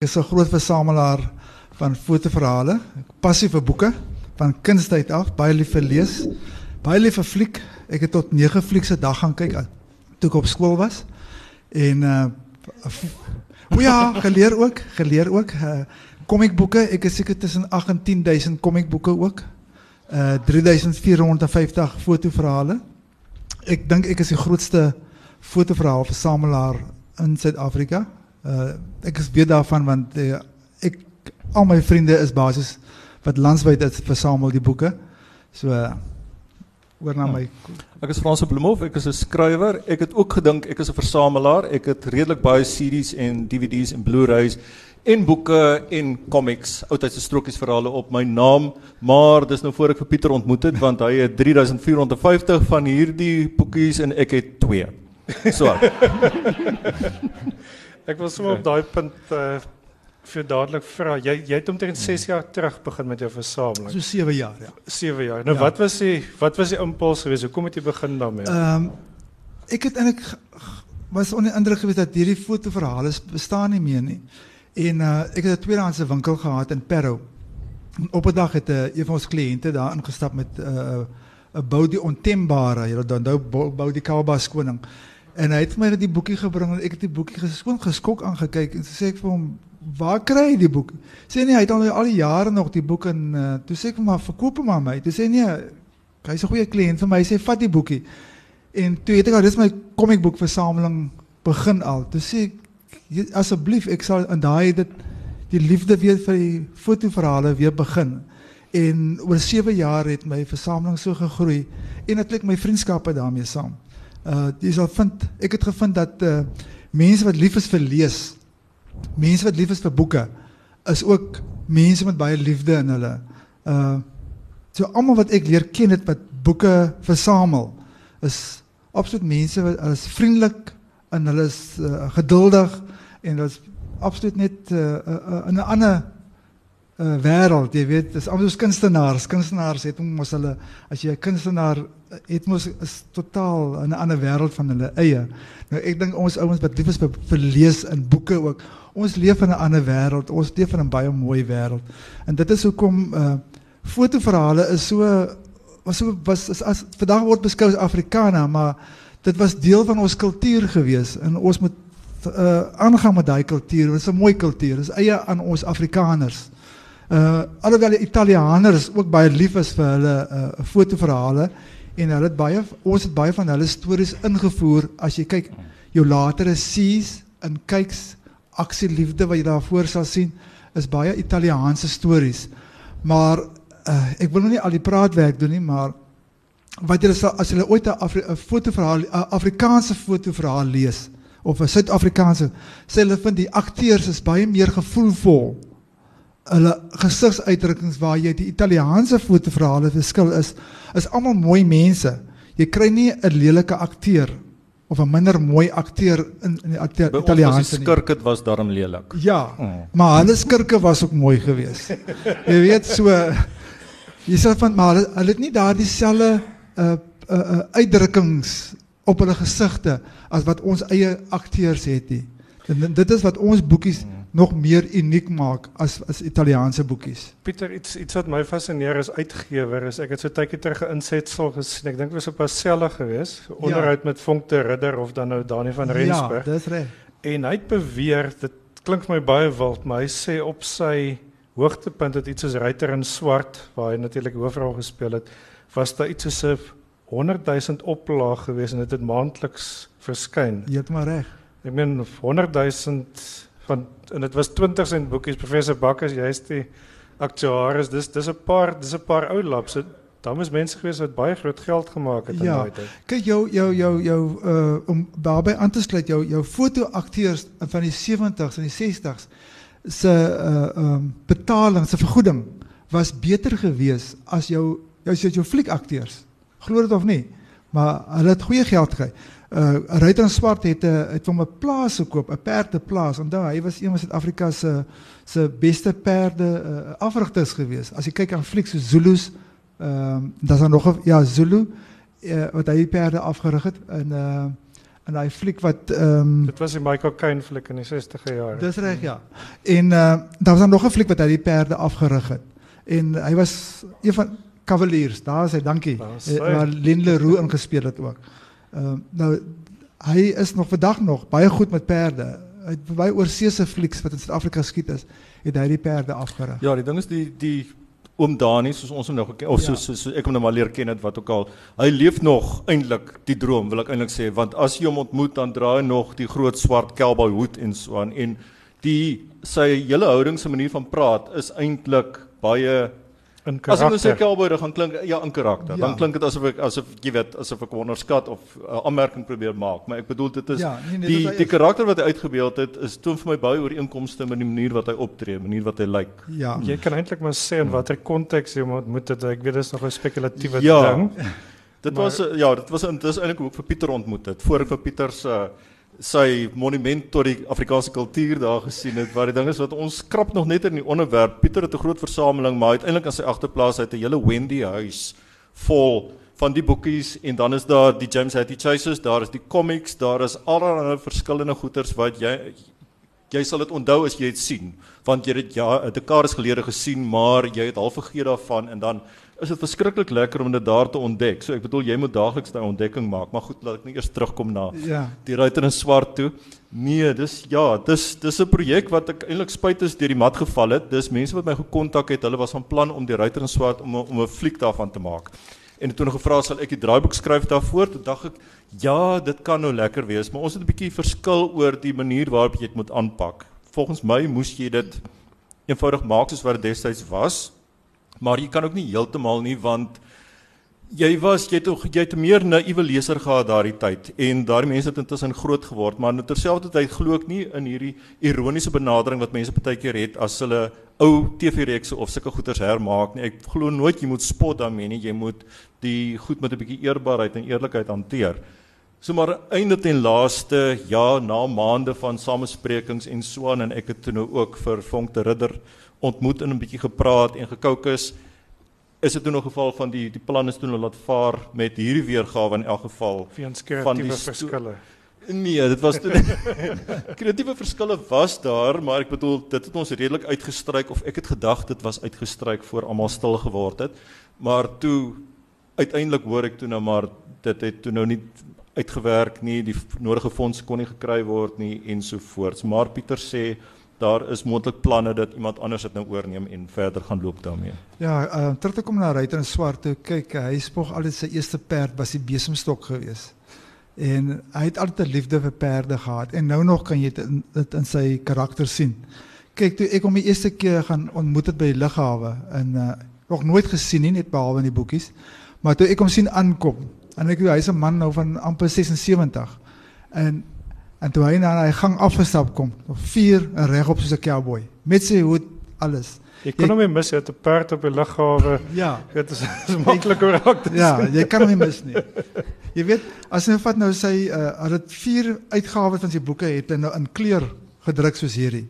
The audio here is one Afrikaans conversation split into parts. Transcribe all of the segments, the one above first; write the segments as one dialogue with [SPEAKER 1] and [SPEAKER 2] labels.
[SPEAKER 1] is 'n groot versamelaar van fotoverhale, passie vir boeke, van kindertyd af, baie lief vir lees, baie lief vir fliek. Ek het tot 9 fliekse dag gaan kyk toe ek op skool was. En uh o ja, geleer ook, geleer ook uh komiekboeke. Ek is seker tussen 8 en 10000 komiekboeke ook. Uh 3450 fotoverhale. Ek dink ek is die grootste fotoverhaalversamelaar in Suid-Afrika. Uh ek is weet daarvan want uh, ek al my vriende is basies wat landwyd is versamel die boeke. So uh, oor na ja. my
[SPEAKER 2] Ek is Frans Bloemhof, ek is 'n skrywer. Ek het ook gedink ek is 'n versamelaar. Ek het redelik baie CD's en DVD's en Blu-rays en boeke en comics, oudtydse strokiesverhale op my naam, maar dis nou voor ek vir Pieter ontmoet het want hy het 3450 van hierdie boekies en ek het 2. So.
[SPEAKER 3] Ek wil sommer op daai punt uh vir dadelik vra. Jy jy het omtrent 6 jaar terug begin met jou versameling.
[SPEAKER 1] So 7 jaar, ja.
[SPEAKER 3] 7 jaar. Nou ja. wat was die wat was die impuls geweest? Hoekom het jy begin daarmee?
[SPEAKER 1] Ehm um, ek het eintlik was onder indruk geweest dat hierdie fotoverhale bestaan nie meer nie. En uh ek het 'n tweedehandse winkel gehad in Parow. Op 'n dag het 'n uh, een van ons kliënte daar ingestap met 'n uh, 'n bou die ontembare, jy nou bou die Kaaba skoning. En hy het my die boekie gebring en ek het die boekie geskoon geskok aangekyk en sê ek vir hom waar kry jy die boek? Sê nee, hy het al al die jare nog die boek en uh, toe sê ek vir maar verkoop hom aan my. Toe sê nee, hy's 'n goeie kliënt vir my. Hy sê vat die boekie. En toe het ek al dis my komiekboek versameling begin al. Toe sê ek asseblief ek sal in daai dit die liefde weer vir die fotoverhale weer begin. En oor 7 jaar het my versameling so gegroei en natuurlik my vriendskappe daarmee saam. Uh jy sal vind ek het gevind dat uh mense wat lief is vir lees, mense wat lief is vir boeke, is ook mense met baie liefde in hulle. Uh so almal wat ek leer ken het wat boeke versamel, is absoluut mense wat is vriendelik en hulle is uh, geduldig en hulle is absoluut net uh, uh, uh, in 'n ander uh, wêreld, jy weet, dis almal soos kunstenaars. Kunstenaars het mos hulle as jy 'n kunstenaar het mos is totaal in 'n ander wêreld van hulle eie. Nou ek dink ons ouens wat lief is vir, lees en boeke ook, ons leef in 'n ander wêreld. Ons leef in 'n baie mooi wêreld. En dit is hoekom uh fotoverhale is so was so was as, as vandag word beskou as Afrikaner, maar dit was deel van ons kultuur gewees en ons moet uh aangaan met daai kultuur. Dit is 'n mooi kultuur. Dit is eie aan ons Afrikaners. Uh alhoewel die Italianers ook baie lief is vir hulle uh fotoverhale en hulle het baie ons het baie van hulle stories ingevoer as jy kyk jou latere sees en kyks aksie liefde wat jy daarvoor sal sien is baie Italiaanse stories. Maar uh ek wil nou nie al die praatwerk doen nie, maar wat julle sal as julle ooit 'n Afri fotoverhaal 'n Afrikaanse fotoverhaal lees of 'n Suid-Afrikaanse sê hulle vind die akteurs is baie meer gevoelvol hulle gesigsuitdrukkings waar jy die Italiaanse fotoverhale verskil is is almal mooi mense. Jy kry nie 'n lelike akteur of 'n minder mooi akteur in in die Italiaanse
[SPEAKER 2] nie. Die skurke was daarom lelik.
[SPEAKER 1] Ja. Mm. Maar hulle skurke was ook mooi geweest. jy weet so jy sê van maar hulle, hulle het nie daardie selfe uh, uh uh uitdrukkings op hulle gesigte as wat ons eie akteurs het nie. En dit is wat ons boekies mm nog meer uniek maak as as Italiaanse boekies.
[SPEAKER 3] Pieter, iets iets wat my fascineer is uitgewer is ek het so tydjie terug 'n insetsel gesien. Ek dink was op Pasella geweest, onderhoud ja. met Vonk de Ridder of dan nou Dani van Rensburg.
[SPEAKER 1] Ja, dis reg.
[SPEAKER 3] En hy het beweer dit klink my baie wild, maar hy sê op sy hoogtepunt het iets soos Ryter in swart waar hy natuurlik hoofrol gespeel het, was daar iets soos 'n 100 000 oplaag geweest en dit het, het maandeliks verskyn.
[SPEAKER 1] Jy het maar reg.
[SPEAKER 3] Ek meen 100 000 van en dit was 20 sent boekies professor Bakkers jy's die aktuaris dis dis 'n paar dis 'n paar ou laps daar was mense gewees wat baie groot geld gemaak het
[SPEAKER 1] ja,
[SPEAKER 3] in daai tyd.
[SPEAKER 1] Kyk jou jou jou jou uh om daarbey aan te sluit jou jou fotoakteurs van die 70s en die 60s se uh um betaling se vergoeding was beter gewees as jou jou jou, jou fliekakteurs glo dit of nie maar hulle het goeie geld gekry uh Ruiter Swart het 'n uh, het hom 'n plaas gekoop, 'n perdeplaas. Onthou, hy was een van Suid-Afrika se se beste perde uh, afrigters gewees. As jy kyk aan flieks so Zulus, ehm uh, daar's nog 'n ja Zulu uh, wat hy perde afgerig het en uh En daai fliek wat ehm um,
[SPEAKER 3] Dit was die Michael Caine fliek in die 60e jare.
[SPEAKER 1] Dis reg ja. En uh daar was dan nog 'n fliek wat hy die perde afgerig het. En hy was een van Cavaliers. Daar is hy, dankie.
[SPEAKER 3] Hy.
[SPEAKER 1] Waar Lynn Leroux ingespeel het ook. Ehm uh, nou hy is nog vandag nog baie goed met perde. Hy het baie oorseese flieks wat in Suid-Afrika geskied is, het hy die perde afgerig.
[SPEAKER 2] Ja, die ding is die die oom Dani soos ons hom nou geken of
[SPEAKER 1] Ja.
[SPEAKER 2] soos soos so ek hom nou maar leer ken het wat ook al. Hy leef nog eintlik die droom wil ek eintlik sê want as jy hom ontmoet dan dra hy nog die groot swart cowboy hoed en so aan en die sy hele houding se manier van praat is eintlik baie
[SPEAKER 3] in
[SPEAKER 2] As ek nou sê
[SPEAKER 3] karakter.
[SPEAKER 2] cowboy dan gaan klink ja in karakter.
[SPEAKER 1] Ja.
[SPEAKER 2] Dan klink dit asof ek asof jy weet asof ek onderskat of 'n uh, aanmerking probeer maak, maar ek bedoel dit is
[SPEAKER 1] Ja, nee, nee,
[SPEAKER 2] die
[SPEAKER 1] dit
[SPEAKER 2] die karakter wat hy uitgebeeld het is toon vir my baie ooreenkomste met die manier wat hy optree, manier wat hy lyk.
[SPEAKER 1] Ja.
[SPEAKER 3] Jy kan eintlik maar sê in watter konteks jy hom ontmoet het. Ek weet dit is nog 'n spekulatiewe
[SPEAKER 2] Ja.
[SPEAKER 3] ding.
[SPEAKER 2] Dit
[SPEAKER 3] Maar-
[SPEAKER 2] was uh, ja, dit was dit is eintlik hoe ek vir Pieter ontmoet het. Voor ek vir Pieter se sy monument tot die Afrikaanse kultuur daar gesien het. Waar die ding is wat ons krap nog net in die onderwerp. Pieter het 'n groot versameling, maar uiteindelik aan sy agterplaas uit 'n hele Wendy huis vol van die boekies en dan is daar die James Hattie Chasers, daar is die comics, daar is allerlei verskillende goeters wat jy jy sal dit onthou as jy dit sien want jy het ja 'n dekades gelede gesien maar jy het half vergeet daarvan en dan is dit verskriklik lekker om dit daar te ontdek. So ek bedoel jy moet daagliks daai ontdekking maak, maar goed, laat ek net eers terugkom na
[SPEAKER 1] Ja.
[SPEAKER 2] die ruiter in swart toe. Nee, dis ja, dis dis 'n projek wat ek eintlik spyt is deur die mat geval het. Dis mense wat my gekontak het. Hulle was van plan om die ruiter in swart om om 'n fliek daarvan te maak. En toe nog gevra sal ek die draaiboek skryf daarvoor. Toe dink ek, ja, dit kan nou lekker wees, maar ons het 'n bietjie verskil oor die manier waarop jy dit moet aanpak. Volgens my moes jy dit eenvoudig maak soos wat dit destyds was. Maar jy kan ook nie heeltemal nie want jy was jy het ook jy het meer naïewe leser gehad daardie tyd en daardie mense het intussen groot geword maar nou terselfdertyd glo ek nie in hierdie ironiese benadering wat mense partykeer het as hulle ou TV-reekse of sulke goeters hermaak nie. Ek glo nooit jy moet spot daarmee nie jy moet die goed met 'n bietjie eerbaarheid en eerlikheid hanteer. So maar einde ten laaste ja na maande van samesprekings en so aan en ek het toe nou ook vir Vonk de Ridder ontmoet en 'n bietjie gepraat en gekookus is dit toe nog geval van die die plan is toe nou laat vaar met hierdie weergawe in elk geval van die
[SPEAKER 3] verskille.
[SPEAKER 2] Nee, dit was toe kreatiewe verskille was daar, maar ek bedoel dit het ons redelik uitgestryk of ek het gedag dit was uitgestryk voor almal stil geword het. Maar toe uiteindelik hoor ek toe nou maar dit het toe nou nie uitgewerk nie, die nodige fondse kon nie gekry word nie ensovoorts. Maar Pieter sê daar is moontlik planne dat iemand anders dit nou oorneem en verder gaan loop daarmee.
[SPEAKER 1] Ja, uh, terug te kom na Ruiter in Swart. Kyk, hy spog altyd sy eerste perd was die besemstok geweest. En hy het altyd 'n liefde vir perde gehad en nou nog kan jy dit in, dit in sy karakter sien. Kyk, toe ek hom die eerste keer gaan ontmoet het by die lughawe en uh, nog nooit gesien nie net behalwe in die boekies. Maar toe ek hom sien aankom en ek hy's 'n man nou van amper 76 en en toe hy na hy gang afgestap kom, vier en regop soos 'n cowboy met sy hoed alles.
[SPEAKER 3] Jy kon hom nie mis jy het 'n perd op die lughawe.
[SPEAKER 1] Ja,
[SPEAKER 3] Dit is, is maklik om raak te
[SPEAKER 1] Ja, jy kan hom nie mis nie. Jy weet, as jy vat nou sy uh het vier uitgawes van sy boeke het hy nou in kleur gedruk soos hierdie.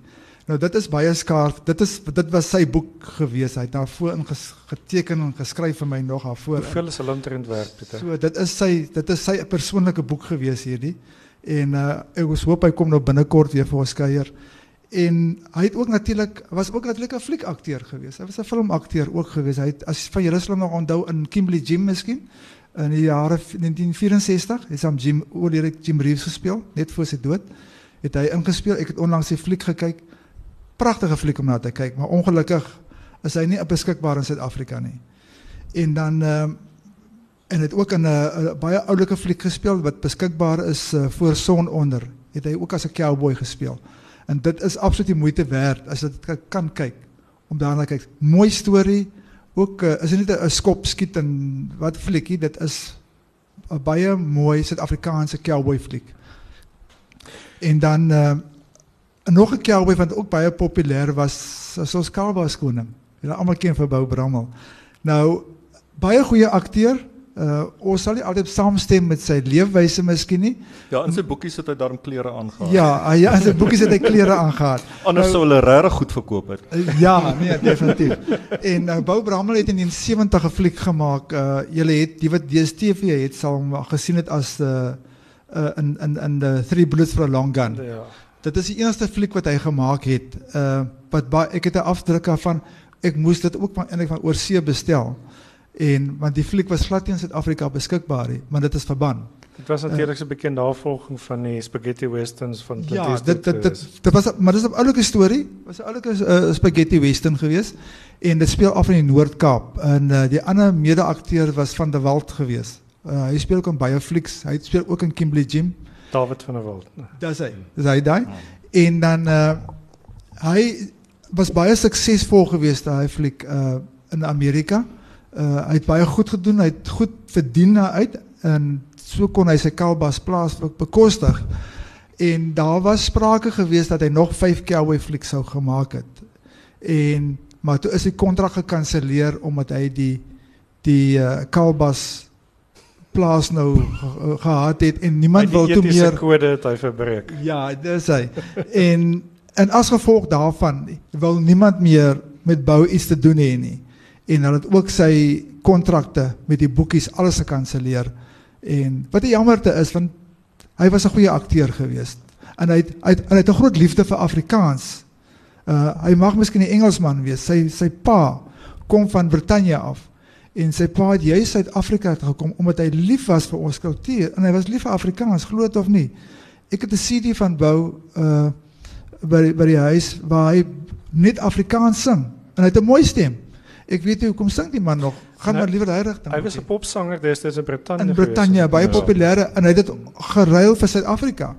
[SPEAKER 1] Nou dit is baie skaars. Dit is dit was sy boek gewees. Hy het daarvoor in ges, geteken en geskryf vir my nog daarvoor.
[SPEAKER 3] Hoeveel is hulle omtrent werd, Pieter?
[SPEAKER 1] So dit is sy dit is sy persoonlike boek gewees hierdie. En uh ek was hoop hy kom nou binnekort weer vir ons kuier. En hy het ook natuurlik was ook natuurlik 'n fliekakteur gewees. Hy was 'n filmakteur ook gewees. Hy het as van julle sal nog onthou in Kimberley Jim miskien in die jare 1964 het hom Jim oorlede Jim Reeves gespeel net voor sy dood. Het hy ingespeel. Ek het onlangs sy fliek gekyk. Pragtige fliek om na te kyk, maar ongelukkig is hy nie beskikbaar in Suid-Afrika nie. En dan ehm en het ook in 'n uh, baie oulike fliek gespeel wat beskikbaar is uh, voor son onder. Het hy ook as 'n cowboy gespeel. En dit is absoluut die moeite werd as jy dit kan- kyk om daarna kyk. Mooi storie. Ook uh, is dit nie 'n skop skiet en wat fliekie, dit is 'n baie mooi Suid-Afrikaanse cowboy fliek. En dan uh, nog 'n cowboy wat ook baie populêr was, soos Cowboys koning. Julle almal ken vir Bou Brammel. Nou baie goeie akteur. Uh ons sal nie altyd saamstem met sy leefwyse miskien nie.
[SPEAKER 2] Ja, in sy boekies het hy daarom klere aangehad.
[SPEAKER 1] Ja, ja, in sy boekies het hy klere aangehad.
[SPEAKER 2] Anders
[SPEAKER 1] Nou-
[SPEAKER 2] sou hulle regtig goed verkoop het.
[SPEAKER 1] Uh, Ja, nee, definitief. En nou Bou Brammel het in 1970 'n fliek gemaak. Uh julle het die wat DStv het sal hom gesien het as 'n uh, uh, in in in the Three Bullets for a Long Gun.
[SPEAKER 3] Ja.
[SPEAKER 1] Dit is die enigste fliek wat hy gemaak het. Uh wat baie ek het 'n afdruk daarvan. Ek moes dit ook van eintlik van oorsee bestel. En want die fliek was glad nie in Suid-Afrika beskikbaar nie, maar dit is verban.
[SPEAKER 3] Dit was natuurlik so 'n bietjie navolging van die spaghetti westerns van Clint
[SPEAKER 1] Ja, dit dit dit, dit was maar dis 'n oulike storie. Was 'n oulike uh, spaghetti western geweest en dit speel af in die Noord-Kaap en uh, die ander mede-akteur was van der Walt geweest. Uh, hy speel ook in baie flieks. Hy speel ook in Kimberley Jim.
[SPEAKER 3] David van der Walt.
[SPEAKER 1] Dis hy. Dis hy daai. En dan uh hy was baie suksesvol geweest daai fliek uh in Amerika. Uh hy het baie goed gedoen. Hy het goed verdien daaruit en so kon hy sy Kalbas plaas bekostig. En daar was sprake geweest dat hy nog 5 cowboy flieks sou gemaak het. En maar toe is die kontrak gekanselleer omdat hy die die uh Kalbas plaas nou ge, gehad het en niemand wil toe meer
[SPEAKER 3] kode het hy verbreek.
[SPEAKER 1] Ja, dis hy. en en as gevolg daarvan wil niemand meer met bou iets te doen hê nie. En hulle het ook sy kontrakte met die boekies alles gekanselleer. En wat 'n jammerte is want hy was 'n goeie akteur geweest. En hy het, hy het, hy het 'n groot liefde vir Afrikaans. Uh hy mag miskien 'n Engelsman wees. Sy sy pa kom van Brittanje af. En sy pa het juis Suid-Afrika toe gekom omdat hy lief was vir ons kultuur en hy was lief vir Afrikaans, glo dit of nie. Ek het 'n CD van Bou uh by by die huis waar hy net Afrikaans sing en hy het 'n mooi stem. Ek weet nie hoekom sing die man nog. Gaan
[SPEAKER 3] Nou,
[SPEAKER 1] maar liewer hy rigting.
[SPEAKER 3] Hy was 'n popsanger destyds in Brittanje
[SPEAKER 1] in Brittanje baie
[SPEAKER 3] Ja.
[SPEAKER 1] populêr en hy het dit geruil vir Suid-Afrika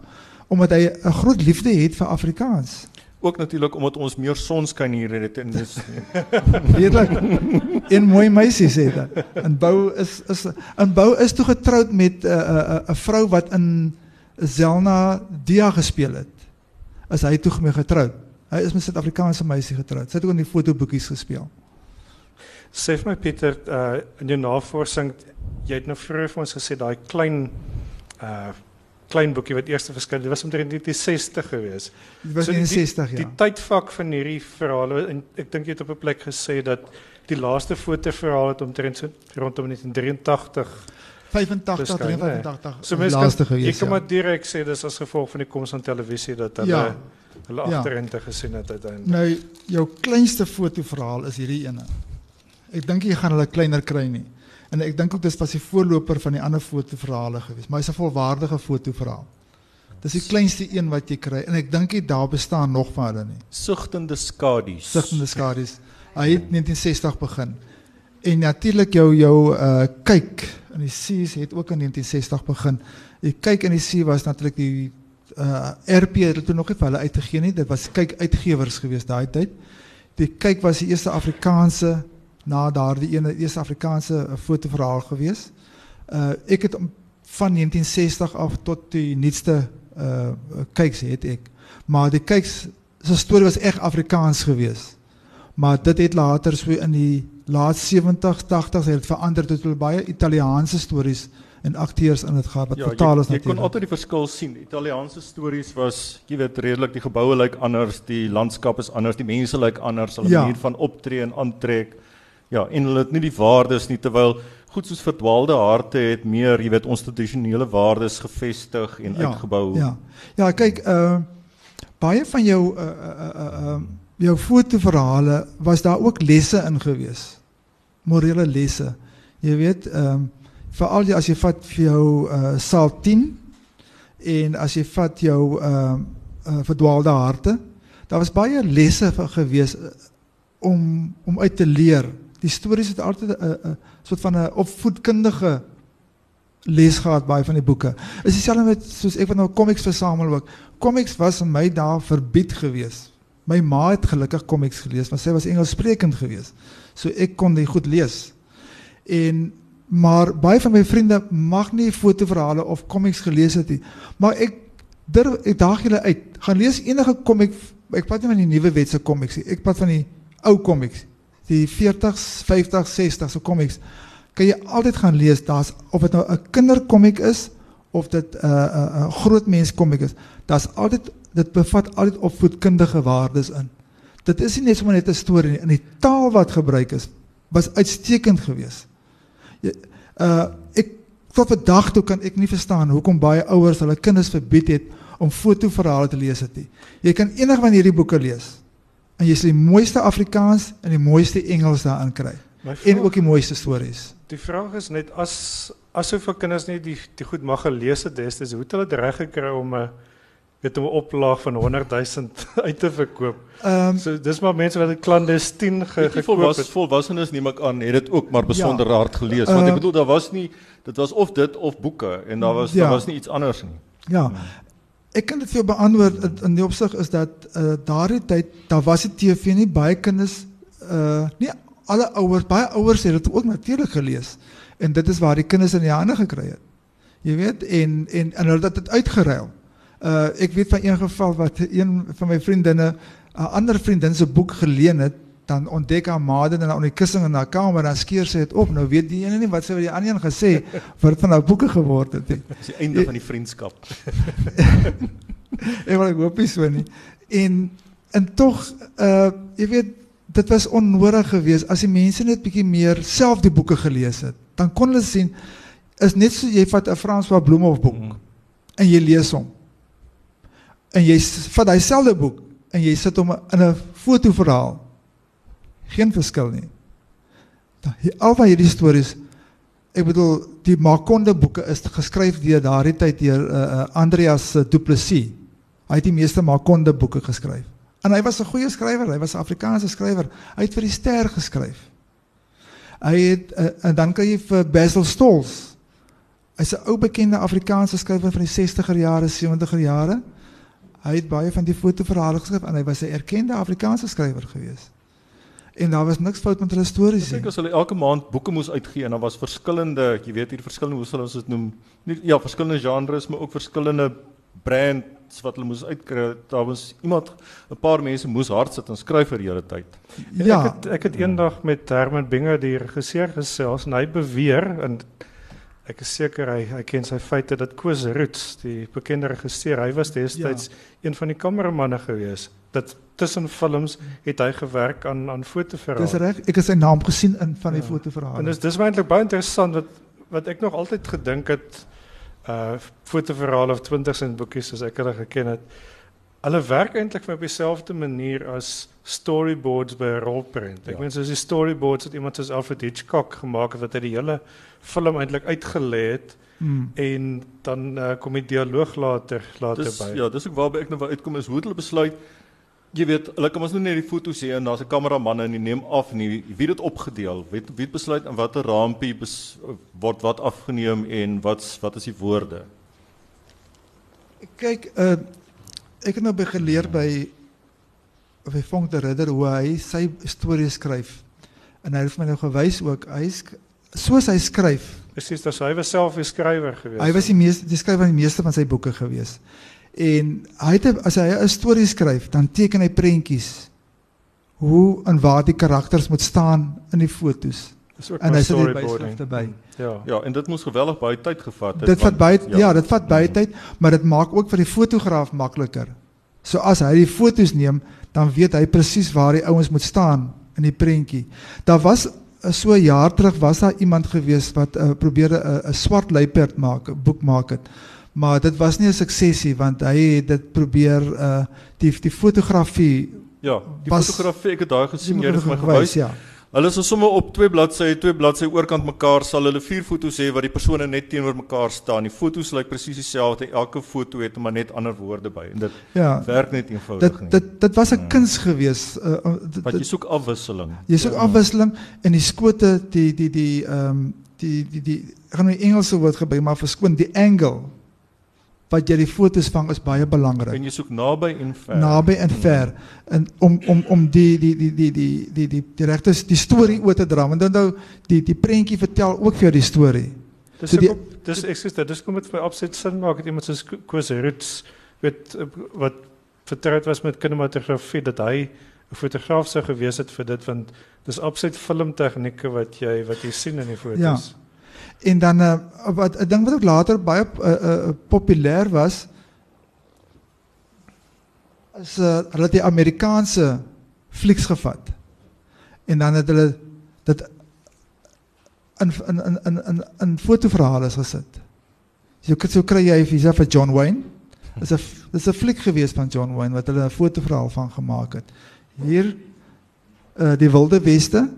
[SPEAKER 1] omdat hy 'n groot liefde het vir Afrikaans.
[SPEAKER 2] Ook natuurlik omdat ons meer sonskyn hier het en dis
[SPEAKER 1] Redelik. En mooi meisies het hy. En Bou is is en Bou is toe getroud met 'n uh, 'n uh, 'n vrou wat in Zelna Dia gespeel het. Is hy toe mee getroud. Hy is met 'n Suid-Afrikaanse meisie getroud. Sy het ook in die fotoboekies gespeel.
[SPEAKER 3] Sê vir my Pieter, uh in jou navorsing, jy het nou vroeër vir ons gesê daai klein uh klein boekie wat eers verskyn, dit was omtrent 1960 gewees.
[SPEAKER 1] Dit was
[SPEAKER 3] So
[SPEAKER 1] in
[SPEAKER 3] die-
[SPEAKER 1] 60
[SPEAKER 3] Die
[SPEAKER 1] ja.
[SPEAKER 3] tydvak van hierdie verhale en ek dink jy het op 'n plek gesê dat die laaste fotoverhaal het omtrent so rondom 1983.
[SPEAKER 1] 85
[SPEAKER 3] verskyn, nee.
[SPEAKER 1] 85.
[SPEAKER 3] So mense
[SPEAKER 1] laaste
[SPEAKER 3] kan jy
[SPEAKER 1] gewees.
[SPEAKER 3] kan
[SPEAKER 1] ja.
[SPEAKER 3] maar direk sê dis as gevolg van die koms van televisie dat hulle
[SPEAKER 1] Ja.
[SPEAKER 3] hulle
[SPEAKER 1] Ja.
[SPEAKER 3] agterente gesien het uiteindelik.
[SPEAKER 1] Nou jou kleinste fotoverhaal is hierdie ene. Ek dink jy gaan hulle kleiner kry nie. En ek dink ook dis was die voorloper van die ander fotoverhale gewees, maar hy's 'n volwaardige fotoverhaal. Dis die kleinste een wat jy kry en ek dink nie daar bestaan nog van hulle nie.
[SPEAKER 2] sigtende skadu's.
[SPEAKER 1] Sigtende skadu's. Hy het 1960 begin. En natuurlik jou jou uh kyk in die seas het ook in 1960 begin. Die kyk in die see was natuurlik die uh RP het dit toe nog nie vir hulle uitgegee nie. Dit was kyk uitgewers gewees daai tyd. Die kyk was die eerste Afrikaanse na daardie ene eerste Afrikaanse uh, fotoverhaal gewees. Uh ek het van 1960 af tot die nuutste uh kyks het ek. Maar die kyks se storie was reg Afrikaans gewees. Maar dit het later so in die laat 70s, 80s het dit verander tot hulle baie Italiaanse stories en akteurs in dit gehad wat
[SPEAKER 2] Ja,
[SPEAKER 1] vertaal is
[SPEAKER 2] jy, jy kon
[SPEAKER 1] natuurlik.
[SPEAKER 2] altyd die verskil sien. Italiaanse stories was, jy weet, redelik die geboue lyk anders, die landskap is anders, die mense lyk anders, hulle
[SPEAKER 1] Ja.
[SPEAKER 2] manier van optree en aantrek. Ja, en hulle het nie die waardes nie terwyl goed soos verdwaalde harte het meer, jy weet, ons tradisionele waardes gevestig en
[SPEAKER 1] Ja,
[SPEAKER 2] uitgebou.
[SPEAKER 1] Ja. Ja, kyk, uh baie van jou uh uh uh, uh jou fotoverhale was daar ook lesse in gewees. Morele lesse. Jy weet, ehm um, veral as jy vat vir jou uh Saal 10 en as jy vat jou ehm uh, uh, verdwaalde harte, daar was baie lesse vir gewees uh, om om uit te leer. Die stories het altyd 'n uh, uh, soort van 'n opvoedkundige lees gehad baie van die boeke. Is dieselfde met soos ek wat nou comics versamel ook. Comics was in my dae verbied gewees. My ma het gelukkig comics gelees, want sy was Engelssprekend gewees. So ek kon dit goed lees. En maar baie van my vriende mag nie fotoverhale of comics gelees het nie. Maar ek durf ek daag julle uit. Gaan lees enige comic. Ek praat nie van die nuwe wetse comics nie. Ek praat van die ou comics. Die 40s, 50s, 60s se comics kan jy altyd gaan lees. Daar's of dit nou 'n kinderkomiek is of dit 'n uh, 'n uh, uh, groot mens komiek is. Daar's altyd dit bevat altyd opvoedkundige waardes in. Dit is nie net sommer net 'n storie nie. In die taal wat gebruik is was uitstekend geweest. Jy uh ek tot vandag toe kan ek nie verstaan hoekom baie ouers hulle kinders verbied het om fotoverhale te lees het nie. Jy kan enig van hierdie boeke lees en jy sal die mooiste Afrikaans en die mooiste Engels daarin kry
[SPEAKER 3] My
[SPEAKER 1] en
[SPEAKER 3] vraag,
[SPEAKER 1] ook die mooiste stories.
[SPEAKER 3] die vraag is net as as soveel kinders nie die die goed mag gelees het destyds, hoe het hulle dit reg gekry om 'n weet 'n oplaag van 100 000 uit te verkoop?
[SPEAKER 1] Um,
[SPEAKER 3] So dis maar mense wat dit clandestien ge,
[SPEAKER 2] Ek
[SPEAKER 3] gekoop
[SPEAKER 2] volwas
[SPEAKER 3] het.
[SPEAKER 2] volwassenes neem ek aan het dit ook maar besonder ja. hard gelees want
[SPEAKER 1] Uh,
[SPEAKER 2] ek bedoel daar was nie dit was of dit of boeke en daar was ja.
[SPEAKER 1] Ja.
[SPEAKER 2] daar was nie iets anders nie.
[SPEAKER 1] ja. Ek kan dit vir jou beantwoord in, die opsig is dat uh, daardie tyd daar was die TV nie baie kinders uh nie alle ouers baie ouers het dit ook natuurlik gelees en dit is waar die kinders in die hande gekry het. Jy weet en en en hulle het dit uitgeruil. Uh ek weet van een geval wat een van my vriendinne 'n ander vriendin se boek geleen het dan ontdek haar ma dit in haar onder die kussing in haar kamer dan skeer sy dit op. Nou weet die ene nie wat sy vir die ander een gesê wat van haar boeke geword het nie.
[SPEAKER 2] Dis die einde van die vriendskap.
[SPEAKER 1] Ek wil ek hoop nie so nie. En en tog uh jy weet dit was onnodig geweest as die mense net bietjie meer self die boeke gelees het. Dan kon hulle sien is net so jy vat 'n François Bloemhof boek
[SPEAKER 2] Mhm.
[SPEAKER 1] en jy lees hom. En jy vat daai selfde boek en jy sit hom in 'n fotoverhaal. Geen verskil nie. Al van hierdie stories ek bedoel die Makonde boeke is geskryf deur daardie tyd deur uh, Andreas uh, Du Plessis. Hy het die meeste Makonde boeke geskryf. En hy was 'n goeie skrywer, hy was 'n Afrikaanse skrywer. Hy het vir die Ster geskryf. Hy het uh, en dan kan jy vir Basil Stolz. Hy's 'n ou bekende Afrikaanse skrywer van die 60er jare, 70er jare. Hy het baie van die fotoverhale geskryf en hy was 'n erkende Afrikaanse skrywer gewees. En daar was niks fout met hulle stories
[SPEAKER 2] Ek
[SPEAKER 1] nie.
[SPEAKER 2] dink as hulle elke maand boeke moes uitgee en daar was verskillende, jy weet hier verskillende hoe sal ons dit noem? Nie ja, verskillende genres, maar ook verskillende brands wat hulle moes uitkry. Daar was iemand 'n paar mense moes hard sit en skryf vir hele tyd.
[SPEAKER 1] Ja,
[SPEAKER 3] Ek het ek het eendag met Herman Binger die regisseur gesels en hy beweer en ek is seker hy hy ken sy feite dat Koos Roots, die bekende regisseur, hy was destyds ja. een van die kameramanne gewees. Dat tussen films het hy gewerk aan aan fotoverhale.
[SPEAKER 1] dis reg. Ek het sy naam gesien in van die
[SPEAKER 3] Ja.
[SPEAKER 1] fotoverhale.
[SPEAKER 3] En dis dis my eintlik baie interessant wat wat ek nog altyd gedink het uh fotoverhale of 20 sent boekies soos ek hulle geken het. Hulle werk eintlik op dieselfde manier as storyboards by 'n rolprent. Ek
[SPEAKER 2] Ja.
[SPEAKER 3] meen soos die storyboards wat iemand soos Alfred Hitchcock gemaak het wat hy die hele film eintlik uitgelê het
[SPEAKER 1] Hmm.
[SPEAKER 3] en dan uh, kom die dialoog later later
[SPEAKER 2] Dis
[SPEAKER 3] by.
[SPEAKER 2] ja, dis ook waarby ek nou wou uitkom is hoe het hulle besluit Jy weet, hulle kan ons nou net die foto's hê en daar's 'n kameraman en hy neem af en wie het dit opgedeel? Wie het, wie het besluit in watter rampie bes, word wat afgeneem en wat wat is die woorde?
[SPEAKER 1] Kyk, uh ek het nou by geleer by by Vonk de Ridder hoe hy sy stories skryf. En hy het my nou gewys ook, hy soos hy skryf.
[SPEAKER 3] Presies, dis hy was self 'n skrywer gewees.
[SPEAKER 1] Hy was die meeste die skrywer van die meeste van sy boeke gewees. En hy het as hy 'n storie skryf, dan teken hy prentjies hoe en waar die karakters moet staan in die fotos. En hy sit die
[SPEAKER 3] storyboarding.
[SPEAKER 1] byskrifte by.
[SPEAKER 3] Ja.
[SPEAKER 2] Ja, en dit moes geweldig baie tyd gevat het.
[SPEAKER 1] Dit vat baie ja. ja, dit vat baie tyd, maar dit maak ook vir die fotograaf makliker. So as hy die foto's neem, dan weet hy presies waar die ouens moet staan in die prentjie. Daar was so 'n jaar terug was daar iemand gewees wat uh, probeerde 'n uh, swart luiperd maak, 'n boek maak het. Maar dit was nie 'n suksesie want hy het dit probeer uh die die fotografie
[SPEAKER 2] Ja, die
[SPEAKER 1] was-
[SPEAKER 2] fotografie ek het daai gesien, jy het my
[SPEAKER 1] gewys. ja.
[SPEAKER 2] Hulle is sommer op twee bladsye, twee bladsye oorkant mekaar sal hulle vier foto's hê waar die persone net teenoor mekaar staan. Die foto's lyk presies dieselfde. Elke foto het maar net ander woorde by en dit
[SPEAKER 1] Ja.
[SPEAKER 2] werk net eenvoudig
[SPEAKER 1] Dit
[SPEAKER 2] nie.
[SPEAKER 1] dit dit was 'n
[SPEAKER 2] Ja.
[SPEAKER 1] kuns gewees. Uh, uh, dit-
[SPEAKER 2] wat jy soek afwisseling.
[SPEAKER 1] Jy soek
[SPEAKER 2] Ja.
[SPEAKER 1] afwisseling en die skote die die die ehm um, die die die ek gaan nou die Engelse woord gebruik maar verskoon die angle wat jy die fotos vang is baie belangrik.
[SPEAKER 2] En jy soek naby en ver.
[SPEAKER 1] Naby en ver en om om om die die die die die die die die regte die storie oor te dra. Want onthou die die prentjie vertel ook vir jou die storie.
[SPEAKER 3] Dis
[SPEAKER 1] So die-
[SPEAKER 3] die, dis ekskuus, dit dis kom dit vir my absoluut sin maak dat iemand soos Ko- Koos Roots weet eh, wat vertroud was met kinematografie dat hy 'n fotograaf sou gewees het vir dit want dis absoluut filmtegnieke wat jy wat jy sien in die foto's.
[SPEAKER 1] Ja. En dan uh, wat 'n ding wat ook later baie uh, uh, populêr was is uh, hulle het die Amerikaanse flieks gevat. En dan het hulle dit in in in in in, in fotoverhale gesit. So so kry jy visa vir John Wayne. Dis 'n dis 'n fliek gewees van John Wayne wat hulle 'n fotoverhaal van gemaak het. Hier uh die Wilde Weste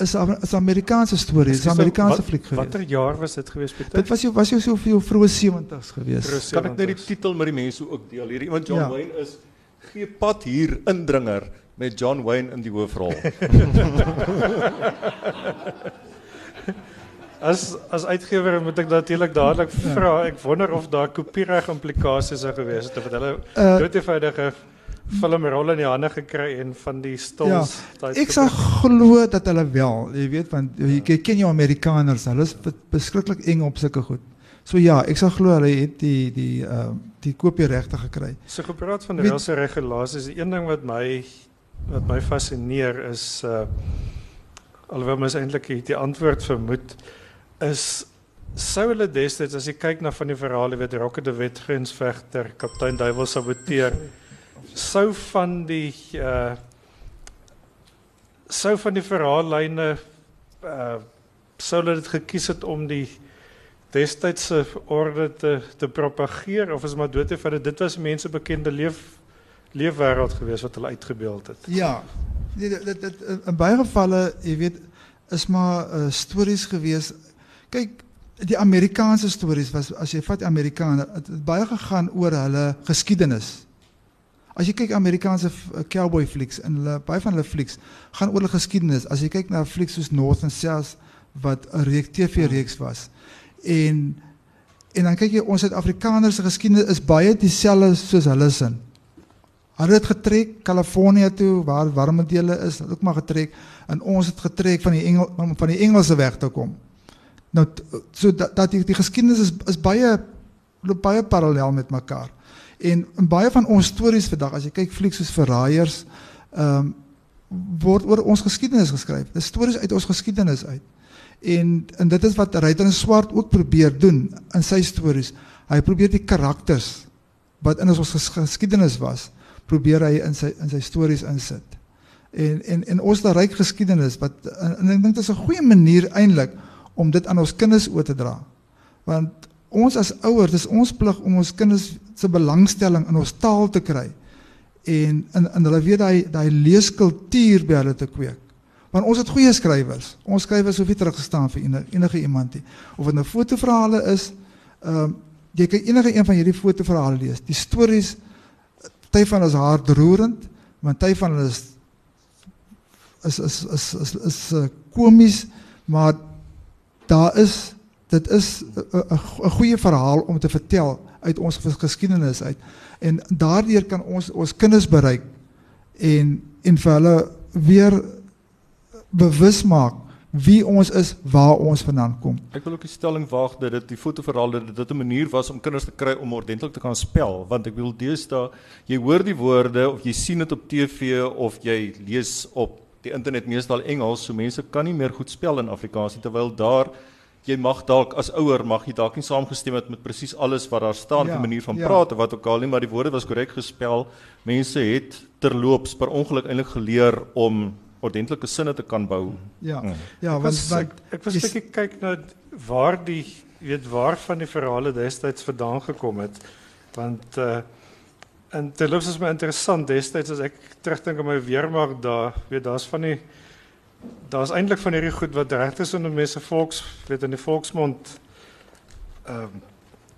[SPEAKER 1] is 'n Amerikaanse storie, is 'n Amerikaanse fliek gewees.
[SPEAKER 3] Watter jaar was dit gewees Pieter?
[SPEAKER 1] Dit was jy was jy so veel vroeë 70's gewees.
[SPEAKER 3] Vroeë
[SPEAKER 2] Kan ek net die
[SPEAKER 3] 70s?
[SPEAKER 2] titel met die mense ook deel? Hier iemand John
[SPEAKER 1] Ja.
[SPEAKER 2] Wayne is gee pad hier indringer met John Wayne in die hoofrol.
[SPEAKER 3] As as uitgewer moet ek natuurlik dadelik vra. Ek wonder of daar kopiereg implikasies sou gewees het of hulle
[SPEAKER 1] Uh,
[SPEAKER 3] doodevoudige filmrol in die hande gekry en van die stols daai
[SPEAKER 1] Ek sal glo dat hulle wel, jy weet want jy jy ken jou Amerikaners, hulle is be- beskruiklik eng op sulke goed. So ja, ek sal glo hulle het die die uh die kopieregte gekry.
[SPEAKER 3] So gepraat van die rasse regulasies, die een ding wat my wat my fascineer is uh alhoewel mens eintlik die, antwoord vermoed is sou hulle destyds as jy kyk na van die verhale weet Rocket de Wet grensvegter, kaptein Duiwel saboteer sou van die uh sou van die verhaallyne uh sou hulle dit gekies het om die destydse orde te te propageer of is maar dood eenvoudig dit was mense bekende leef leefwêreld gewees wat hulle uitgebeeld het.
[SPEAKER 1] Ja. Nee, dit dit, dit in baie gevalle, jy weet, is maar uh, stories gewees. Kyk, die Amerikaanse stories was as jy vat Amerikaner, het, het baie gegaan oor hulle geskiedenis. As jy kyk Amerikaanse uh, cowboy flieks en hulle baie van hulle flieks gaan oor hulle geskiedenis. As jy kyk na flieks soos North and South wat 'n reek TV reeks was. En en dan kyk jy ons Suid-Afrikaners se geskiedenis is baie dieselfde soos hulle sin. Hulle het getrek Kalifornië toe waar warme dele is, het ook maar getrek en ons het getrek van die Engel van die Engelse weg te kom. Nou so dat, dat die, die geskiedenis is is baie loop baie parallel met mekaar. En in baie van ons stories vandag as jy kyk flieks soos Verraaiers, ehm um, word oor ons geskiedenis geskryf. Dis stories uit ons geskiedenis uit. En en dit is wat Ryder en Swart ook probeer doen in sy stories. Hy probeer die karakters wat in ons ges geskiedenis was, probeer hy in sy in sy stories insit. En en en ons het 'n ryk geskiedenis wat en, en ek dink dit is 'n goeie manier eintlik om dit aan ons kinders oor te dra. Want ons as ouers, dis ons plig om ons kinders se belangstelling in ons taal te kry en in in hulle weet daai daai leeskultuur by hulle te kweek. Want ons het goeie skrywers. Ons skrywers hoef nie terug te staan vir enige, enige iemand nie. Of dit nou fotoverhale is, ehm um, jy kan enige een van hierdie fotoverhale lees. Die stories party van is hartroerend, want party van hulle is is is is is, is uh, komies, maar daar is dit is 'n goeie verhaal om te vertel uit ons geskiedenis uit. En daardeur kan ons ons kinders bereik en en vir hulle weer bewus maak wie ons is, waar ons vandaan kom.
[SPEAKER 2] Ek wil ook die stelling waag dat dit die fotoverhaal dat dit 'n manier was om kinders te kry om ordentlik te kan spel, want ek wil deesdae jy hoor die woorde of jy sien dit op TV of jy lees op die internet meestal Engels, so mense kan nie meer goed spel in Afrikaans nie terwyl daar jy mag dalk as ouer mag jy dalk nie saamgestem het met presies alles wat daar staan
[SPEAKER 1] Ja,
[SPEAKER 2] ja, 'n manier van
[SPEAKER 1] ja.
[SPEAKER 2] praat of wat ook al nie, maar die woorde was korrek gespel. Mense het terloops per ongeluk eintlik geleer om ordentlike sinne te kan bou.
[SPEAKER 1] Ja.
[SPEAKER 2] Mm.
[SPEAKER 1] Ja,
[SPEAKER 3] Ek
[SPEAKER 1] want
[SPEAKER 3] was ek, ek was 'n bietjie kyk na waar die weet waar van die verhale destyds vandaan gekom het. Want uh en terloops is my interessant destyds as ek terugdink aan my weermag daar, weet daar's van die daar's eintlik van hierdie goed wat regtig so in mense volks weet in die volksmond ehm um,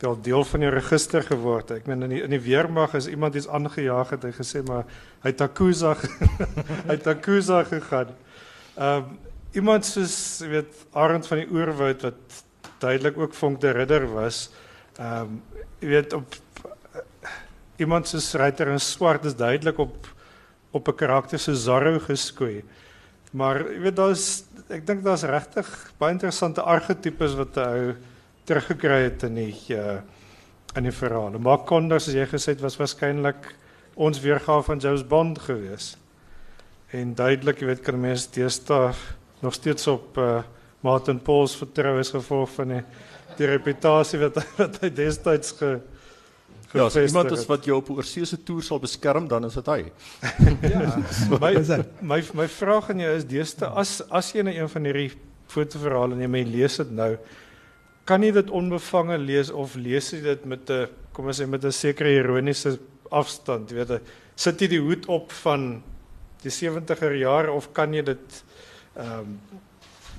[SPEAKER 3] wel deel van die register geword. Ek meen in die in die weermag is iemand iets aangejaag het hy gesê maar hy het Takuza hy het Takuza gegaan. Ehm um, iemand soos jy weet Arend van die Oerwoud wat duidelik ook Vonk de Ridder was. Ehm um, jy weet op iemand soos Ryter in Swart is duidelik op op 'n karakter so Zorro geskoei. Maar jy weet daar's ek dink daar's regtig baie interessante argetipes wat 'n ou teruggekry het in die uh, in die verhale. Mark Condors as jy gesê het was waarskynlik ons weergawe van James Bond geweest. En duidelik, jy weet, kan mense deesdae nog steeds op uh, Martin Pauls vertrou as gevolg van die die reputasie wat wat hy destyds ge
[SPEAKER 2] Ja, as iemand is wat jou op 'n oorseese toer sal beskerm, dan is dit hy.
[SPEAKER 1] ja,
[SPEAKER 3] my, my my vraag aan jou is deesdae as as jy na een van hierdie fotoverhale en jy lees dit nou, kan jy dit onbevange lees of lees jy dit met 'n kom ons sê met 'n sekere ironiese afstand, jy weet, sit jy die hoed op van die 70er jare of kan jy dit ehm um,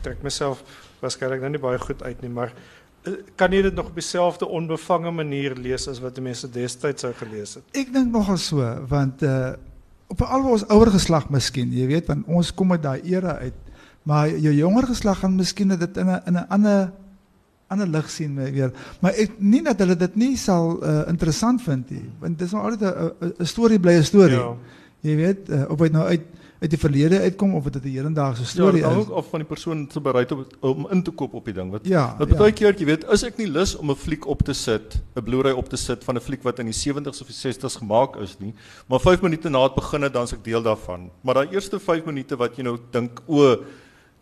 [SPEAKER 3] trek myself waarskynlik nou nie baie goed uit nie, maar kan jy dit nog op dieselfde onbevange manier lees as wat die mense destyds sou gelees het?
[SPEAKER 1] Ek dink nogal so, want uh op al ons ouer geslag miskien, jy weet, want ons kom uit daai era uit. Maar jou jonger geslag gaan miskien dit in 'n in 'n ander ander lig sien weer. Maar ek nie dat hulle dit nie sal uh, interessant vind nie, want dit is maar altyd 'n storie bly 'n storie. Ja. Jy weet, uh, of dit nou uit uit die verlede uitkom of dit 'n hedendaagse storie
[SPEAKER 2] ja,
[SPEAKER 1] is. Ja,
[SPEAKER 2] ook of van die persoon se bereid om om in te koop op die ding. Wat
[SPEAKER 1] ja,
[SPEAKER 2] wat baie ja. keer jy weet, is ek nie lus om 'n fliek op te sit, 'n Blu-ray op te sit van 'n fliek wat in die 70s of die 60s gemaak is nie, maar 5 minute na dit begin het dan se ek deel daarvan. Maar daai eerste 5 minute wat jy nou dink, o,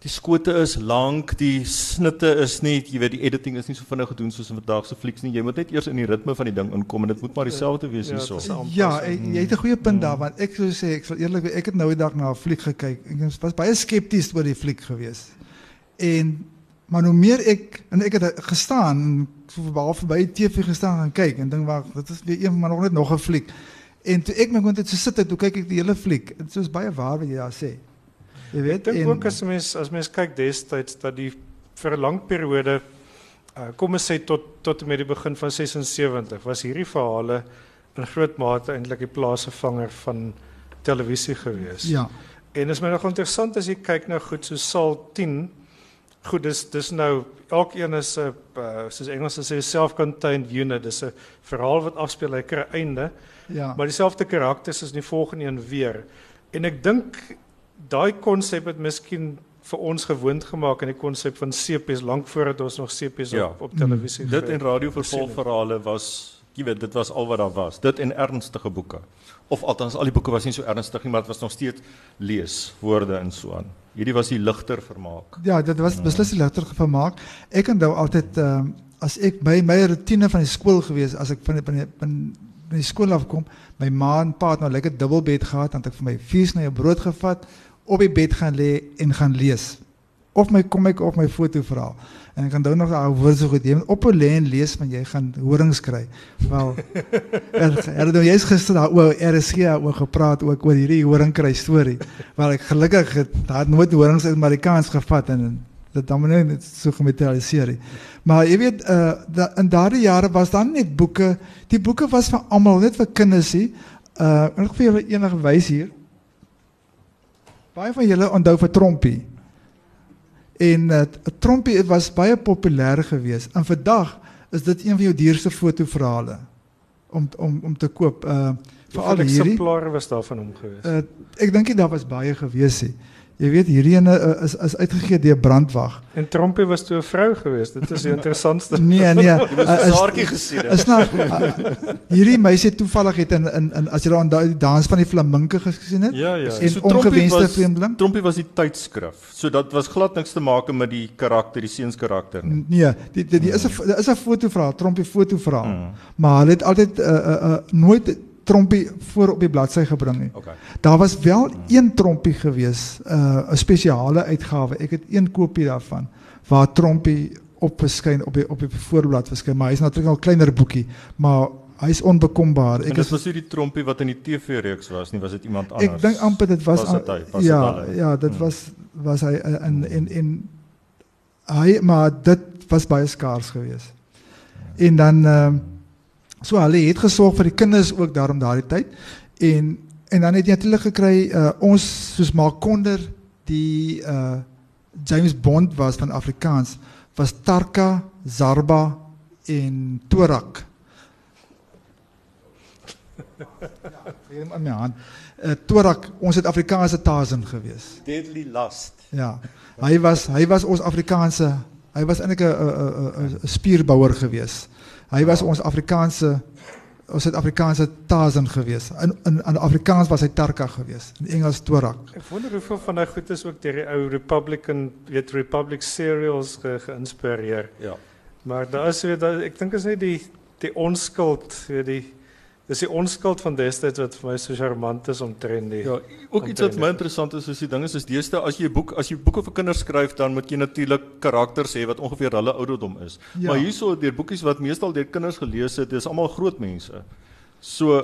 [SPEAKER 2] die skote is lank, die snitte is nie, jy weet die editing is nie so vinnig gedoen soos in vandag se flieks nie. Jy moet net eers in die ritme van die ding inkom en dit moet maar dieselfde wees
[SPEAKER 3] ja,
[SPEAKER 2] hierso.
[SPEAKER 1] Ja, ek, jy het 'n goeie punt daar want ek sou sê ek sal eerlik wees, ek het nou die dag na 'n fliek gekyk. Ek was baie skepties oor die fliek gewees. En maar hoe meer ek en ek het gestaan so behalwe by die TV gestaan en kyk en dink wag, dit is weer een maar nog net nog 'n fliek. En toe ek my kon dit so sit en toe kyk ek die hele fliek. Dit is baie waar wat jy daar sê.
[SPEAKER 3] Jy weet, ek dink ook as mens as mens kyk destyds dat die vir 'n lang periode uh, kom ons sê tot tot met die begin van 76 was hierdie verhale in groot mate eintlik die plaasvervanger van televisie gewees.
[SPEAKER 1] Ja.
[SPEAKER 3] En is my nog interessant as jy kyk nou goed so Saal 10 Goed, dis dis nou elkeen is 'n uh, soos Engels sê self-contained unit. Dis 'n verhaal wat afspeel hy kry einde.
[SPEAKER 1] Ja.
[SPEAKER 3] Maar dieselfde karakters is in die volgende een weer. En ek dink daai konsep het miskien vir ons gewoond gemaak aan die konsep van CP's lank voordat ons nog CP's ja. op op televisie
[SPEAKER 2] dit en radio vervolgverhale was jy weet dit was al wat daar was. Dit en ernstige boeke. Of althans al die boeke was nie so ernstig nie maar dit was nog steeds lees woorde en so aan. Hierdie was die ligter vermaak.
[SPEAKER 1] Ja dit was ja. beslis die ligter vermaak. Ek onthou altyd uh, as ek by my rotine van die skool gewees as ek van die, van die, van die skool afkom my ma en pa het nou lekker dubbelbed gehad dan het ek vir my vier sny brood gevat op die bed gaan lê en gaan lees. Of my kom ek op my fotoverhaal. En ek dan nog daai woorde so goed neem op 'n lê en lees van jy gaan horings kry. Wel. er er het nou jy's gister daar oor RSG oor gepraat ook oor hierdie horing kry storie. Wel ek gelukkig het daar nooit horings uit Amerikaans gevat en dit dan net so gematerialiseer het. Maar jy weet uh da, in daardie jare was dan net boeke. Die boeke was vir almal, net vir kinders nie. Uh ek wil vir julle enige wys hier. Baie van julle onthou vir Trompie. En uh, Trompie was baie populêr geweest. En vandag is dit een van jou duurste fotoverhale om om om te koop. Uh
[SPEAKER 3] veral hierdie eksemplare was daar van hom geweest. Uh
[SPEAKER 1] ek dink dit daar was baie geweest. He. Jy weet hierdie ene uh, is is uitgegee deur Brandwag.
[SPEAKER 3] En Trompie was toe 'n vrou geweest. Dit is die interessantste.
[SPEAKER 1] nee, nee.
[SPEAKER 2] Jy was 'n saartjie gesien.
[SPEAKER 1] Is nou uh, hierdie meisie toevallig het in in, in as jy daar die dans van die flaminke gesien het?
[SPEAKER 2] Ja, ja.
[SPEAKER 1] En so ongewenste vreemdeling.
[SPEAKER 2] Trompie was die tydskrif. So dat was glad niks te maak met die karakter, die seuns karakter
[SPEAKER 1] nie. Nee, die die, die is 'n is 'n fotoverhaal, Trompie fotoverhaal. Mm. Maar hulle het altyd uh, uh, uh, nooit trompie voor op die bladsy gebring nie.
[SPEAKER 2] Okay.
[SPEAKER 1] Daar was wel een trompie gewees, uh, 'n spesiale uitgawe. Ek het een kopie daarvan waar trompie op verskyn op die op die voorblad verskyn, maar hy's natuurlik al kleiner boekie, maar hy's onbekombaar.
[SPEAKER 2] Ek is was nie die trompie wat in die TV-reeks was nie, was dit iemand anders?
[SPEAKER 1] Ek dink amper dit was,
[SPEAKER 2] was het hy, was
[SPEAKER 1] ja, ja, dit hmm. was was hy uh, in in in hy maar dit was baie skaars geweest. En dan uh, So hulle het gesorg vir die kinders ook daarom daardie tyd. En en dan het jy natuurlik gekry uh, ons soos Makonder die uh James Bond was van Afrikaans was Tarka, Zarba en Torak. ja, hier in my hand. Uh, Torak, ons het Afrikaanse Tarzan gewees.
[SPEAKER 2] Deadly Lust.
[SPEAKER 1] Ja. Hy was hy was ons Afrikaanse, hy was eintlik 'n 'n 'n spierbouer geweest. Hy was ons Afrikaanse ons het Afrikaanse Tarzan gewees. In in in Afrikaans was hy Tarka gewees. In Engels Torak.
[SPEAKER 3] Ek wonder hoeveel van daai goed is ook deur die ou Republican weet Republic serials ge, geïnspireer.
[SPEAKER 2] Ja.
[SPEAKER 3] Maar daar is weer daar ek dink is net die die onskuld, weet die dis die onskuld van destyds wat vir my so charmant is omtrent die.
[SPEAKER 2] Ja, ook iets wat my interessant is is die ding is is deesdae as jy boek as jy boeke vir kinders skryf dan moet jy natuurlik karakters hê wat ongeveer hulle ouderdom is. Ja. Maar hierso deur boekies wat meestal deur kinders gelees het, is almal groot mense. So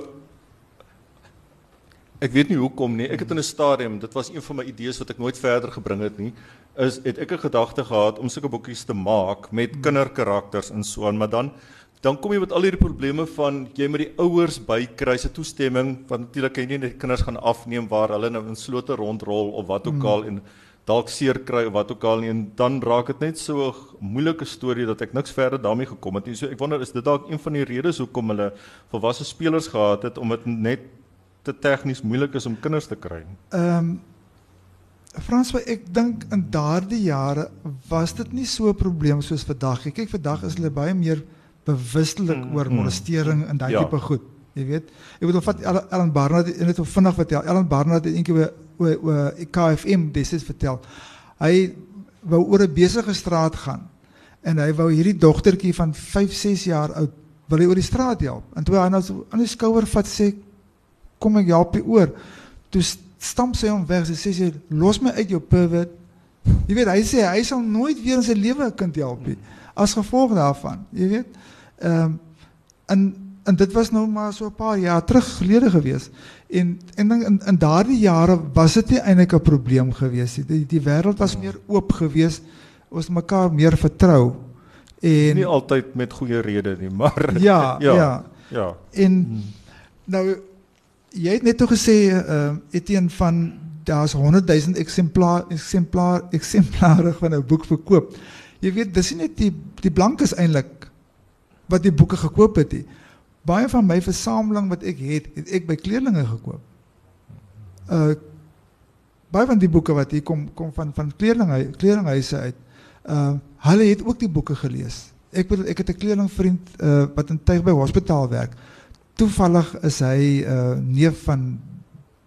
[SPEAKER 2] ek weet nie hoekom nie. Ek het in 'n stadium, dit was een van my idees wat ek nooit verder gebring het nie, is het ek 'n gedagte gehad om sulke boekies te maak met hmm. kinderkarakters en so aan, maar dan dan kom jy met al hierdie probleme van jy met die ouers by kry se toestemming want natuurlik kan jy nie net kinders gaan afneem waar hulle nou in slote rondrol of wat ook hmm. al en dalk seer kry of wat ook al nie en dan raak dit net so 'n moeilike storie dat ek niks verder daarmee gekom het nie. So ek wonder is dit dalk een van die redes hoekom hulle volwasse spelers gehad het om dit net te tegnies moeilik is om kinders te kry.
[SPEAKER 1] Ehm um, Frans, ek dink in daardie jare was dit nie so 'n probleem soos vandag nie. Kyk, vandag is hulle baie meer bewustelik mm, oor mm. molestering en daai ja. tipe goed. Jy weet, ek bedoel vat Ellen Barnard net so vinnig vertel. Ellen Barnard het eendag oor oor KFM het vertel. Hy wou oor 'n besige straat gaan en hy wou hierdie dogtertjie van 5, 6 jaar oud wil hy oor die straat help. En toe hy nou so aan die skouer vat sê kom ek help jy oor. Toe stamp sy hom weg. Sy sê sy los my uit jou pervert. Jy weet hy sê hy sal nooit weer in sy lewe 'n kind help nie as gevolg daarvan. Jy weet. Ehm um, en en dit was nou maar so 'n paar jaar terug gelede gewees. En en in in daardie jare was dit nie eintlik 'n probleem gewees nie. Die die wêreld was meer oop gewees. Ons mekaar meer vertrou. En
[SPEAKER 2] nie altyd met goeie redes nie, maar
[SPEAKER 1] ja, ja. Ja.
[SPEAKER 2] ja.
[SPEAKER 1] En hmm. nou jy het net toe gesê uh Etienne van daar's 100 000 eksemplaar eksemplaar eksemplare van 'n boek verkoop. Jy weet dis nie net die die blankes eintlik wat die boeke gekoop het nie. Baie van my versameling wat ek het, het ek by kleerlinge gekoop. Uh baie van die boeke wat hier kom kom van van kleerlinge kleerlinghuise uit. Uh hulle het ook die boeke gelees. Ek bedoel ek het 'n kleerlingvriend uh wat in Tygerberg Hospitaal werk toevallig is hy uh, neef van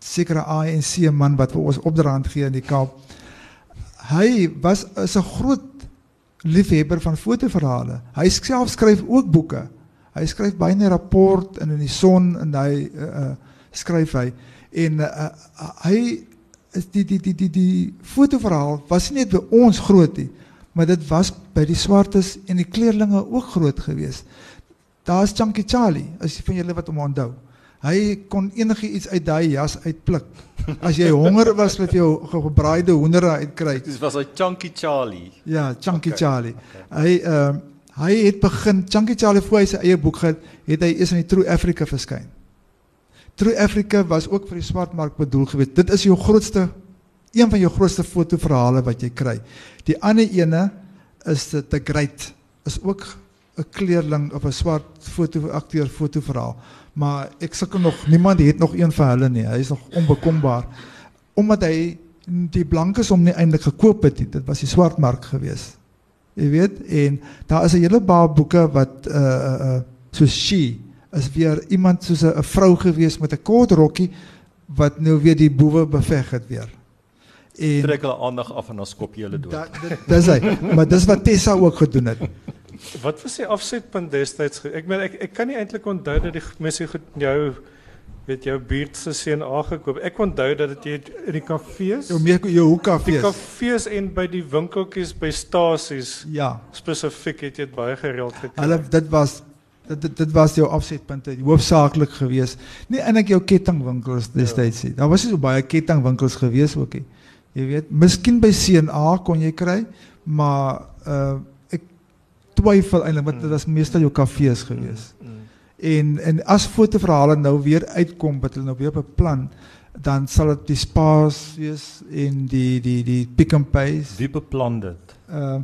[SPEAKER 1] sekere ANC man wat vir ons opdraand gee in die Kaap. Hy was 'n groot liefhebber van fotoverhale. Hy self skryf ook boeke. Hy skryf baie in die rapport en in die son en hy uh, uh, skryf hy en uh, hy is die die die die die fotoverhaal was nie net by ons groot nie, maar dit was by die swartes en die kleerlinge ook groot geweest. Daar's Chunky Charlie, as jy van julle wat hom onthou. Hy kon enigiets uit daai jas uitpluk. As jy honger was met jou gebraaide hoender uitkry.
[SPEAKER 2] Dis was hy Chunky Charlie.
[SPEAKER 1] Ja, Chunky okay. Charlie. Okay. Hy ehm uh, hy het begin Chunky Charlie voor hy sy eie boek gehad, het hy eers in die True Africa verskyn. True Africa was ook vir die swartmark bedoel gewees. Dit is jou grootste een van jou grootste fotoverhale wat jy kry. Die ander ene is The Great is ook 'n kleerling of 'n swart fotoakteur fotoverhaal. Maar ek sukkel nog niemand het nog een van hulle nie. Hy is nog onbekombaar omdat hy die blankes hom nie eintlik gekoop het nie. Dit was die swart mark gewees. Jy weet en daar is 'n hele paar boeke wat uh uh, uh so she is weer iemand soos 'n vrou gewees met 'n kort rokkie wat nou weer die boewe beveg het weer.
[SPEAKER 2] En trek hulle aandag af en dan skop jy hulle dood.
[SPEAKER 1] Dis hy. Maar dis wat Tessa ook gedoen het.
[SPEAKER 3] Wat was die afsetpunt destyds? Ek meen ek ek kan nie eintlik onthou dat die mense goed jou weet jou buurt se seën aangekoop. Ek onthou dat dit in die kafees,
[SPEAKER 1] jou meer jou hoekkafees.
[SPEAKER 3] Die kafees en by die winkeltjies by stasies.
[SPEAKER 1] Ja,
[SPEAKER 3] spesifiek het jy dit baie gereeld gekry.
[SPEAKER 1] Hulle dit was dit dit, dit was jou afsetpunte hoofsaaklik geweest. Nie eintlik jou kettingwinkels destyds. Ja. Daar was nie so baie kettingwinkels geweest ook nie. Jy weet, miskien by CNA kon jy kry, maar uh twyfel eintlik want dit was meestal jou kafees. Mm, mm. En en as fotoverhale nou weer uitkom wat hulle nou weer beplan, dan sal dit die spas wees en die die die pick and pay.
[SPEAKER 2] Wie beplan dit?
[SPEAKER 1] Uh,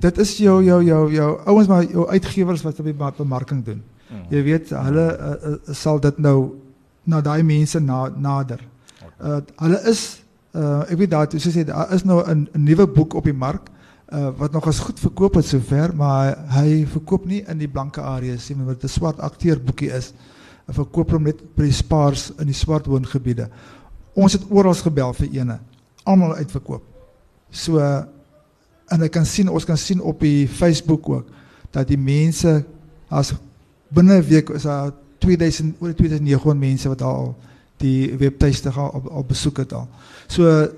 [SPEAKER 1] dit is jou jou jou jou ouens maar jou uitgewers wat op die bemarking doen. Mm. Jy weet hulle uh, uh, sal dit nou na daai mense na, nader. Uh hulle is uh ek weet daar soos jy sê daar is nou 'n nuwe boek op die mark uh, wat nog as goed verkoop het sover, maar hy verkoop nie in die blanke areas nie, maar dit 'n swart akteurboekie is. Hy verkoop hom net by die spaars in die swart woongebiede. Ons het oral gebel vir ene, almal uitverkoop. So en ek kan sien ons kan sien op die Facebook ook dat die mense as binne 'n week is daar 2000 oor 2900 mense wat al die webtuiste al, al, al besoek het al. So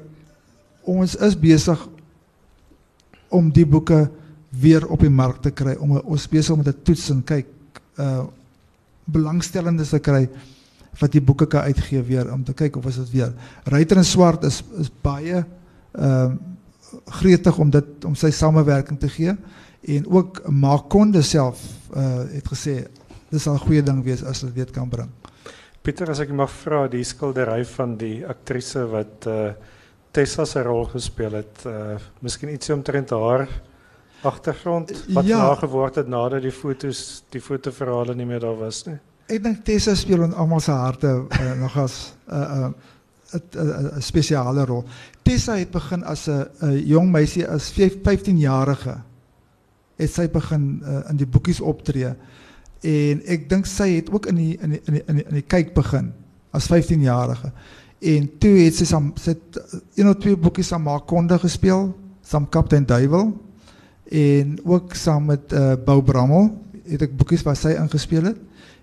[SPEAKER 1] ons is besig om die boeke weer op die mark te kry om ons besig om te toets en kyk uh belangstellendes te kry wat die boeke kan uitgee weer om te kyk of is dit weer. Ryter en Swart is is baie ehm uh, gretig om dit om sy samewerking te gee en ook Makonde self uh het gesê dis al 'n goeie ding wees as dit weet kan bring.
[SPEAKER 3] Pieter, as ek mag vra, die skildery van die aktrise wat uh Tessa se rol gespeel het, uh miskien ietsie omtrent haar agtergrond wat ja. nageword het nadat die fotos, die fotoverhale nie meer daar was nie.
[SPEAKER 1] Ek dink Tessa speel in almal se harte uh, nog as 'n uh, 'n uh, spesiale rol. Tessa het begin as 'n jong meisie as 15 jarige het sy begin in die boekies optree en ek dink sy het ook in die in die in die in die, in die kyk begin as 15 jarige en toe het sy saam sit een of twee boekies aan Makonde gespeel saam Kaptein Duiwel en ook saam met uh, Bou Brammel het ek boekies waar sy ingespeel het.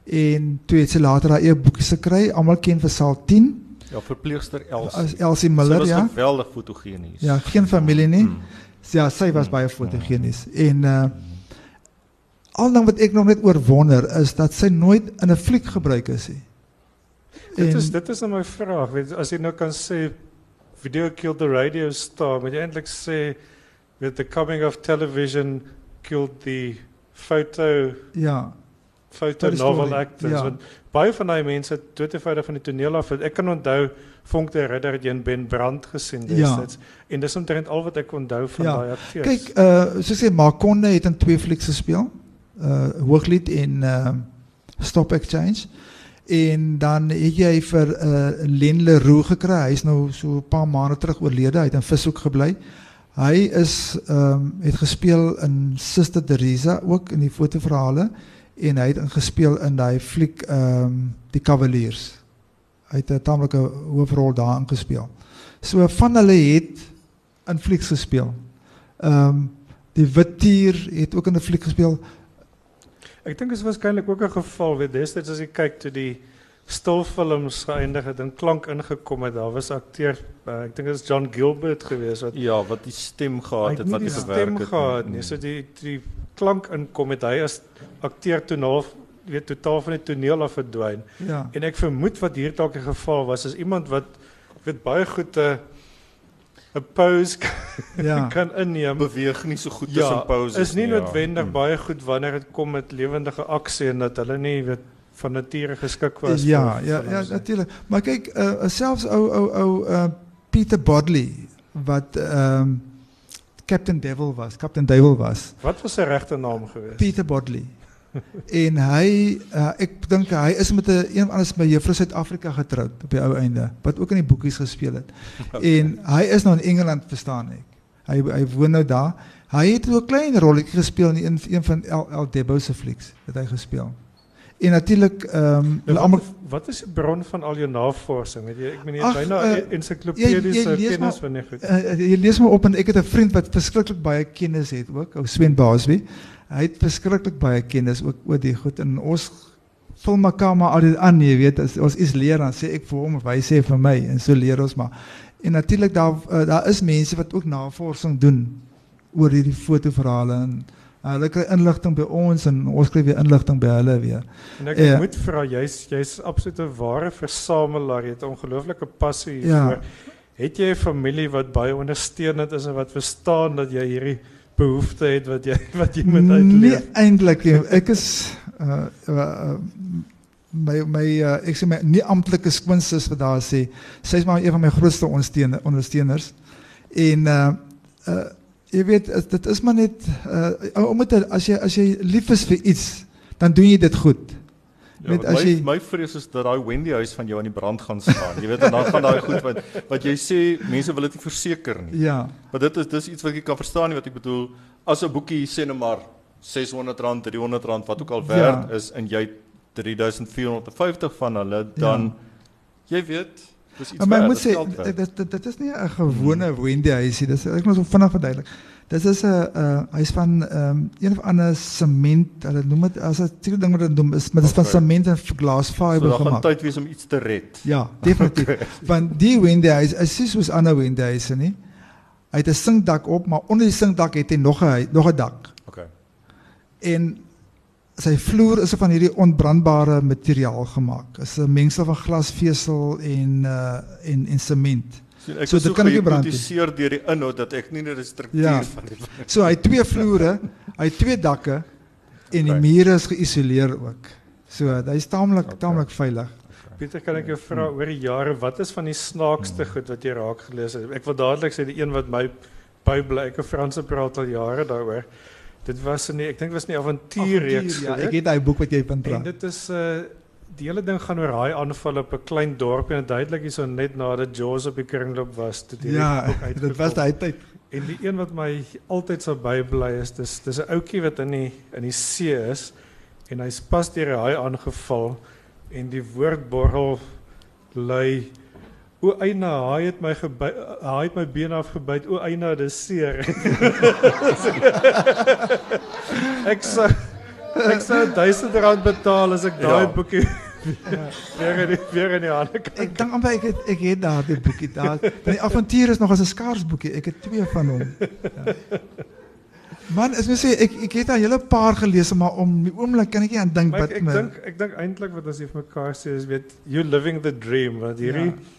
[SPEAKER 1] En toe het sy later haar eie boekies gekry almal ken vir Saal 10
[SPEAKER 2] ja verpleegster Els.
[SPEAKER 1] As Elsie Miller
[SPEAKER 2] ja.
[SPEAKER 1] geweldig
[SPEAKER 2] fotogenies.
[SPEAKER 1] Ja geen familie nie. Hmm. ja sy was hmm. baie fotogenies. En uh, al dan wat ek nog net oorwonder is dat sy nooit in 'n fliek gebruik is nie
[SPEAKER 3] Dit is dit is nou my vraag, weet as jy nou kan sê video killed the radio star, moet jy eintlik sê with the coming of television killed the photo
[SPEAKER 1] Ja.
[SPEAKER 3] Foto novel actors. Ja. Want baie van daai mense dood eenvoudig van die toneel af. Ek kan onthou Vonk de Ridder het een Ben Brandt gesien destyds. Ja. En dis omtrent al wat ek onthou van ja. daai akteurs.
[SPEAKER 1] Kyk, uh soos jy Makonde het in twee flieks gespeel. Uh Hooglied en uh Stop Exchange. En dan het jy vir uh, Len Leroux gekry. Hy's nou so 'n paar maande terug oorlede. Hy het in Vishoek gebly. Hy is ehm um, het gespeel in Sister Teresa ook in die fotoverhale en hy het ingespeel in daai fliek ehm um, Die Cavaliers. Hy het 'n tamelike hoofrol daar ingespeel. So van hulle het in flieks gespeel. Ehm um, die Wittier het ook in 'n fliek gespeel.
[SPEAKER 3] Ek dink dit is waarskynlik ook 'n geval weet destyds as jy kyk toe die stilfilms geëindig het en klank ingekom het, daar was akteur uh, ek dink dit is John Gilbert geweest wat
[SPEAKER 2] ja, wat die stem gehad het, wat
[SPEAKER 3] die stem gehad het, nee, so die die klank inkom het hy as akteur toe nou weet totaal van die toneel af verdwyn.
[SPEAKER 1] Ja.
[SPEAKER 3] En ek vermoed wat hier dalk 'n geval was is iemand wat weet baie goed 'n uh, 'n pose ja. kan inneem.
[SPEAKER 2] Beweeg nie so goed tussen
[SPEAKER 3] ja,
[SPEAKER 2] poses
[SPEAKER 3] nie. Is nie noodwendig ja. baie goed wanneer dit kom met lewendige aksie en dat hulle nie weet van nature geskik was
[SPEAKER 1] Ja, ja, ja, natuurlik. Maar kyk, uh, selfs ou ou ou uh, Peter Bodley wat ehm um, Captain Devil was, Captain Devil was.
[SPEAKER 3] Wat was sy regte naam geweest?
[SPEAKER 1] Peter Bodley en hy uh, ek dink hy is met 'n een anders by Juffrou Suid-Afrika getroud op die ou einde wat ook in die boekies gespeel het. Okay. En hy is nou in Engeland verstaan ek. Hy hy woon nou daar. Hy het ook 'n klein rolletjie gespeel in een, een van El, El Debo se flieks het hy gespeel. En natuurlik ehm um,
[SPEAKER 3] wat, wat is die bron van al jou navorsing? Weet jy, ek meen jy byna uh, ensiklopediese kennis van nie goed.
[SPEAKER 1] Uh, jy lees maar op en ek het 'n vriend wat verskriklik baie kennis het ook, ou Swen Basby hy het verskriklik baie kennis ook oor die goed. En ons vul mekaar maar altyd aan jy weet as ons iets leer dan sê ek vir hom of hy sê vir my en so leer ons maar. En natuurlik daar uh, daar is mense wat ook navorsing doen oor hierdie fotoverhale en hulle kry inligting by ons en ons kry weer inligting by hulle weer.
[SPEAKER 3] En ek uh, moet vra jy's jy's absolute ware versamelaar jy het 'n ongelooflike passie hiervoor. Ja. het jy 'n familie wat baie ondersteunend is en wat verstaan dat jy hierdie behoefte het wat jy wat jy moet uitleef?
[SPEAKER 1] Nee, eintlik nie. Ek is uh, uh my my uh, ek sê my nie amptelike skoonsis wat daar sê. Sy is maar een van my grootste ondersteuners ondersteuners. En uh uh jy weet dit is maar net uh om dit as jy as jy lief is vir iets, dan doen jy dit goed.
[SPEAKER 2] Ja, met as jy my, my vrees is dat daai Wendy huis van jou aan die brand gaan staan. Jy weet en dan gaan daai goed wat wat jy sê mense wil dit nie verseker nie.
[SPEAKER 1] Ja.
[SPEAKER 2] Maar dit is dis iets wat jy kan verstaan nie wat ek bedoel as 'n boekie sê net maar R600, R300 wat ook al werd ja. is en jy 3450 van hulle dan ja. jy weet Dis iets
[SPEAKER 1] Maar
[SPEAKER 2] werd,
[SPEAKER 1] moet sê dit dit dit is nie 'n gewone Wendy huisie. Dis ek moet so vinnig verduidelik. Dit is 'n uh, hy's van um, een of ander sement, hulle noem dit as 'n tipe ding wat hulle noem is, maar dit is van
[SPEAKER 2] Okay.
[SPEAKER 1] sement en
[SPEAKER 2] So
[SPEAKER 1] glasfiber
[SPEAKER 2] daar gaan
[SPEAKER 1] gemaak.
[SPEAKER 2] tyd wees om iets te red.
[SPEAKER 1] Ja, definitief. Want die Wendy huis is nie soos ander Wendy huise nie. Hy het 'n sinkdak op, maar onder die sinkdak het hy nog 'n nog 'n dak.
[SPEAKER 2] Okay.
[SPEAKER 1] En sy vloer is van hierdie onbrandbare materiaal gemaak. Is 'n mengsel van glasvesel en uh en en sement.
[SPEAKER 2] So ek
[SPEAKER 1] So
[SPEAKER 2] so
[SPEAKER 1] dit kan ook nie brand nie.
[SPEAKER 2] gehypnotiseer deur die inhoud dat ek nie die struktuur
[SPEAKER 1] Ja.
[SPEAKER 2] van die
[SPEAKER 1] So hy het twee vloere, hy het twee dakke en die mure is geïsoleer ook. So hy's taamlik
[SPEAKER 2] Okay.
[SPEAKER 1] taamlik veilig.
[SPEAKER 3] Pieter, kan ek jou vra oor die jare, wat is van die snaakste goed wat jy raak gelees het? Ek wil dadelik sê die een wat my bybel, ek en Franse praat al jare daaroor. Dit was in die, ek dink was in die avontuurreeks
[SPEAKER 1] ja,
[SPEAKER 3] geweet.
[SPEAKER 1] ek het daai boek wat jy van
[SPEAKER 3] En
[SPEAKER 1] praat.
[SPEAKER 3] dit is uh die hele ding gaan oor haai aanval op 'n klein dorpie en duidelik hierso net nadat Jaws op die kringloop was toe die
[SPEAKER 1] Ja,
[SPEAKER 3] boek
[SPEAKER 1] dit was daai tyd.
[SPEAKER 3] En die een wat my altyd sal bybly is dis dis 'n ouetjie wat in die in die see is en hy's pas deur 'n haai aangeval en die woord borrel lui O eina haai het my gebyt haai het my been afgebyt o eina dis seer. ek sou ek sou 1000 rand betaal as ek daai
[SPEAKER 2] Ja.
[SPEAKER 3] boekie weer in die, weer in die hande kan
[SPEAKER 1] Ek dink amper ek het ek het daardie boekie daar. Die avontuur is nog as 'n skaars boekie. Ek het twee van hom. Ja. Man, as mens sê ek ek het al 'n hele paar gelees maar om die oomblik kan ek nie aan dink wat
[SPEAKER 3] ek dink ek dink eintlik wat ons hier vir mekaar sê is weet you living the dream want hierdie
[SPEAKER 1] Ja.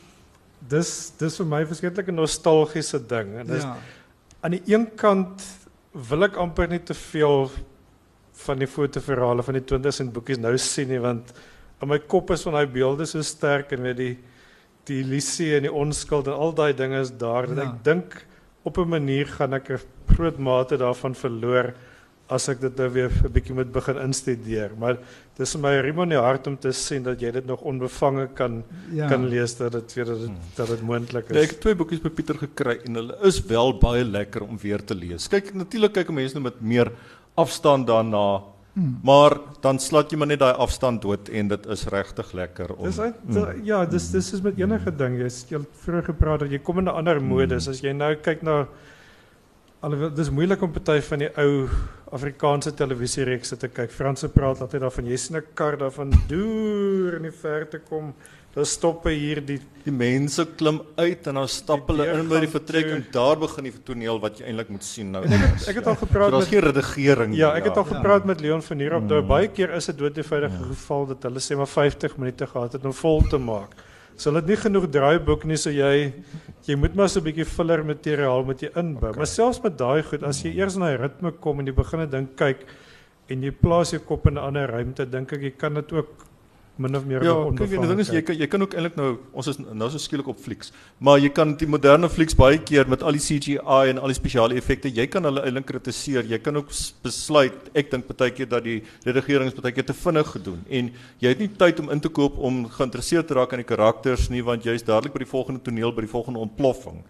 [SPEAKER 3] Dis dis vir my verskeidelike nostalgiese ding en dis
[SPEAKER 1] ja.
[SPEAKER 3] aan die een kant wil ek amper nie te veel van die fotoverhale van die 20 en boekies nou sien nie want in my kop is van daai beelde so sterk en weet die die lisie en die onskuld en al daai dinge is daar dat
[SPEAKER 1] Ja.
[SPEAKER 3] ek dink op 'n manier gaan ek 'n groot mate daarvan verloor as ek dit nou weer 'n bietjie moet begin instudeer maar dis vir my riem in die hart om te sien dat jy dit nog onbevange kan
[SPEAKER 1] ja.
[SPEAKER 3] kan lees dat dit weer dat dit, dat dit moontlik
[SPEAKER 2] Nee, ek
[SPEAKER 3] is
[SPEAKER 2] het twee boekies by Pieter gekry en hulle is wel baie lekker om weer te lees. Kyk, natuurlik kyk mense nou met meer afstand daarna,
[SPEAKER 1] Hmm.
[SPEAKER 2] maar dan slaat jy maar net daai afstand dood en dit is regtig lekker om.
[SPEAKER 3] Dis uit, ja, dis dis is met enige ding. Jy's jy het vroeër gepraat dat jy kom in 'n ander modus. As jy nou kyk na alhoewel dis moeilik om party van die ou Afrikaanse televisiereekse te kyk. Franse praat altyd daarvan jy sien 'n kar daarvan deur in die verte kom. Daar stop hier die
[SPEAKER 2] Die mense klim uit en dan stap hulle in by die vertrek
[SPEAKER 3] toe.
[SPEAKER 2] en daar begin die toneel wat jy eintlik moet sien nou.
[SPEAKER 3] en ek het, ek het al
[SPEAKER 2] So
[SPEAKER 3] gepraat
[SPEAKER 2] daar's
[SPEAKER 3] met
[SPEAKER 2] geen redigering.
[SPEAKER 3] Ja, ek het al
[SPEAKER 1] Ja.
[SPEAKER 3] gepraat met Leon van hier op. Daar
[SPEAKER 2] Mm.
[SPEAKER 3] baie keer is dit doodevoudige
[SPEAKER 2] Ja.
[SPEAKER 3] geval dat hulle sê maar 50 minute gehad het om vol te maak. So hulle het nie genoeg draaiboek nie, so jy jy moet maar so 'n bietjie filler materiaal met jy inbou.
[SPEAKER 2] Okay.
[SPEAKER 3] Maar selfs met daai goed, as jy eers in daai ritme kom en jy begin 'n ding kyk en jy plaas jou kop in 'n ander ruimte, dink ek jy kan dit ook min of meer
[SPEAKER 2] Ja,
[SPEAKER 3] nog
[SPEAKER 2] kyk, en die ding is jy kan jy kan ook eintlik nou ons is nou so skielik op flieks. Maar jy kan die moderne flieks baie keer met al die CGI en al die spesiale effekte, jy kan hulle eintlik kritiseer. Jy kan ook besluit, ek dink baie keer dat die redigering is baie keer te vinnig gedoen en jy het nie tyd om in te koop om geïnteresseerd te raak aan die karakters nie want jy's dadelik by die volgende toneel, by die volgende ontploffing.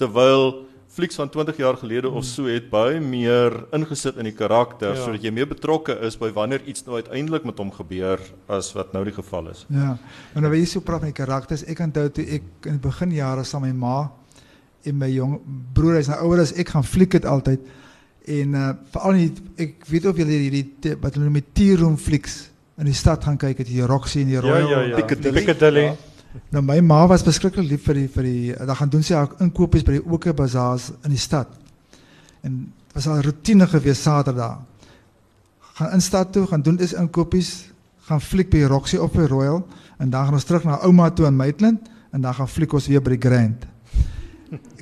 [SPEAKER 2] Terwyl flieks van 20 jaar gelede of so het baie meer ingesit in die karakter
[SPEAKER 3] Ja.
[SPEAKER 2] sodat jy meer betrokke is by wanneer iets nou uiteindelik met hom gebeur as wat nou die geval is.
[SPEAKER 1] Ja. En nou jy so praat met karakters. Ek onthou toe ek in die beginjare saam met my ma en my jong broer, hy's nou ouer as ek, gaan fliek dit altyd. En uh veral nie ek weet of julle hierdie wat hulle noem die tea room flieks in die stad gaan kyk het hier Roxy en die
[SPEAKER 3] Ja,
[SPEAKER 1] Royal.
[SPEAKER 3] ja, ja.
[SPEAKER 2] Piccadilly.
[SPEAKER 3] Piccadilly.
[SPEAKER 2] Ja.
[SPEAKER 1] Nou my ma was beskiklik lief vir die vir die dan gaan doen sy haar inkopies by die Oke Bazaars in die stad. En was al rotine gewees Saterdag. Gaan in stad toe, gaan doen dis inkopies, gaan fliek by Roxy of by Royal en dan gaan ons terug na ouma toe in Maitland en dan gaan fliek ons weer by die Grand.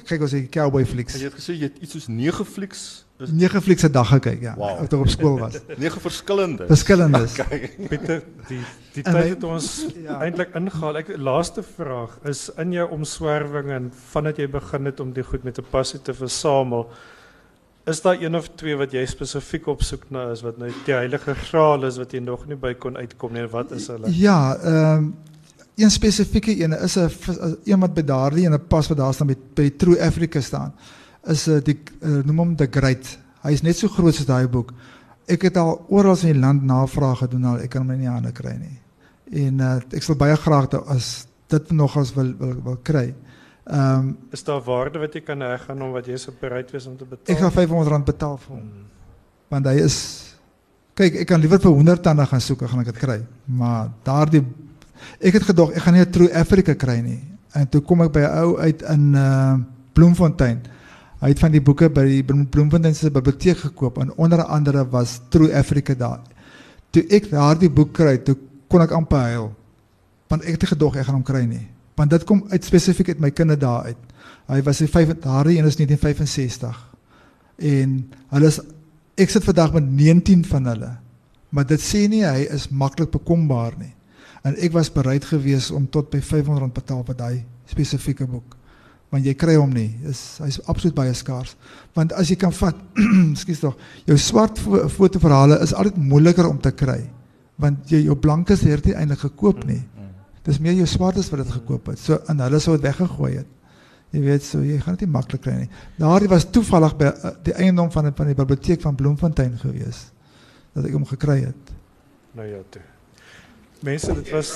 [SPEAKER 1] Kyk ons die cowboy flieks.
[SPEAKER 2] En jy het gesê jy het iets soos 9 flieks,
[SPEAKER 1] Nege flieks 'n dag gekyk, ja.
[SPEAKER 2] Wow.
[SPEAKER 1] Wow. Toe op skool was.
[SPEAKER 2] 9 verskillende.
[SPEAKER 1] Verskillendes.
[SPEAKER 3] Pieter, die die
[SPEAKER 1] En
[SPEAKER 3] tyd het ons
[SPEAKER 1] Ja.
[SPEAKER 3] eintlik ingehaal. Ek laaste vraag is in jou omswerwing en vandat jy begin het om die goed met 'n passie te versamel, is daar een of twee wat jy spesifiek op soek na is wat nou die heilige graal is wat jy nog nie by kon uitkom nie. Wat is hulle?
[SPEAKER 1] Ja, ehm een spesifieke een is 'n een wat by daardie ene pas wat daar staan by by True Africa staan. Is 'n uh, die uh, noem hom The Great. Hy is net so groot soos daai boek. Ek het al oral in die land navraag gedoen al ek kan hom nie in die hande kry nie. En uh, ek sal baie graag da- as dit nogals wil wil wil kry. Ehm um,
[SPEAKER 3] Is daar waarde wat jy kan heggaan om wat jy so bereid wees om te betaal?
[SPEAKER 1] ek gaan R500 betaal vir hom.
[SPEAKER 3] Hmm.
[SPEAKER 1] want hy is kyk ek kan liewer vir 100 tande gaan soek, dan gaan ek dit kry. Maar daardie ek het gedog ek gaan nie 'n True Africa kry nie. En toe kom ek by 'n ou uit in uh Bloemfontein. Hy het van die boeke by die Bloem- Bloemfontein se biblioteek gekoop en onder andere was True Africa daar. Toe ek daardie boek kry, toe kon ek amper huil. Want ek het gedog ek gaan hom kry nie. Want dit kom uit spesifiek uit my kinderdae uit. Hy was in 5 daardie een is 1965. En hulle is ek sit vandag met 19 van hulle. Maar dit sê nie hy is maklik bekombaar nie. En ek was bereid geweest om tot by R500 betaal vir daai spesifieke boek. Want jy kry hom nie. Is hy's absoluut baie skaars. Want as jy kan vat, ekskuus tog, jou swart fo fotoverhale is altyd moeiliker om te kry. Want jy jou blankes het nie eintlik gekoop nie. Dis meer jou swartes wat dit gekoop het. So en hulle sou dit weggegooi het. Jy weet so jy gaan dit nie maklik kry nie. Daardie was toevallig by uh, die eiendom van van die biblioteek van Bloemfontein gewees dat ek hom gekry het.
[SPEAKER 3] Nou ja, toe. Mense, dit was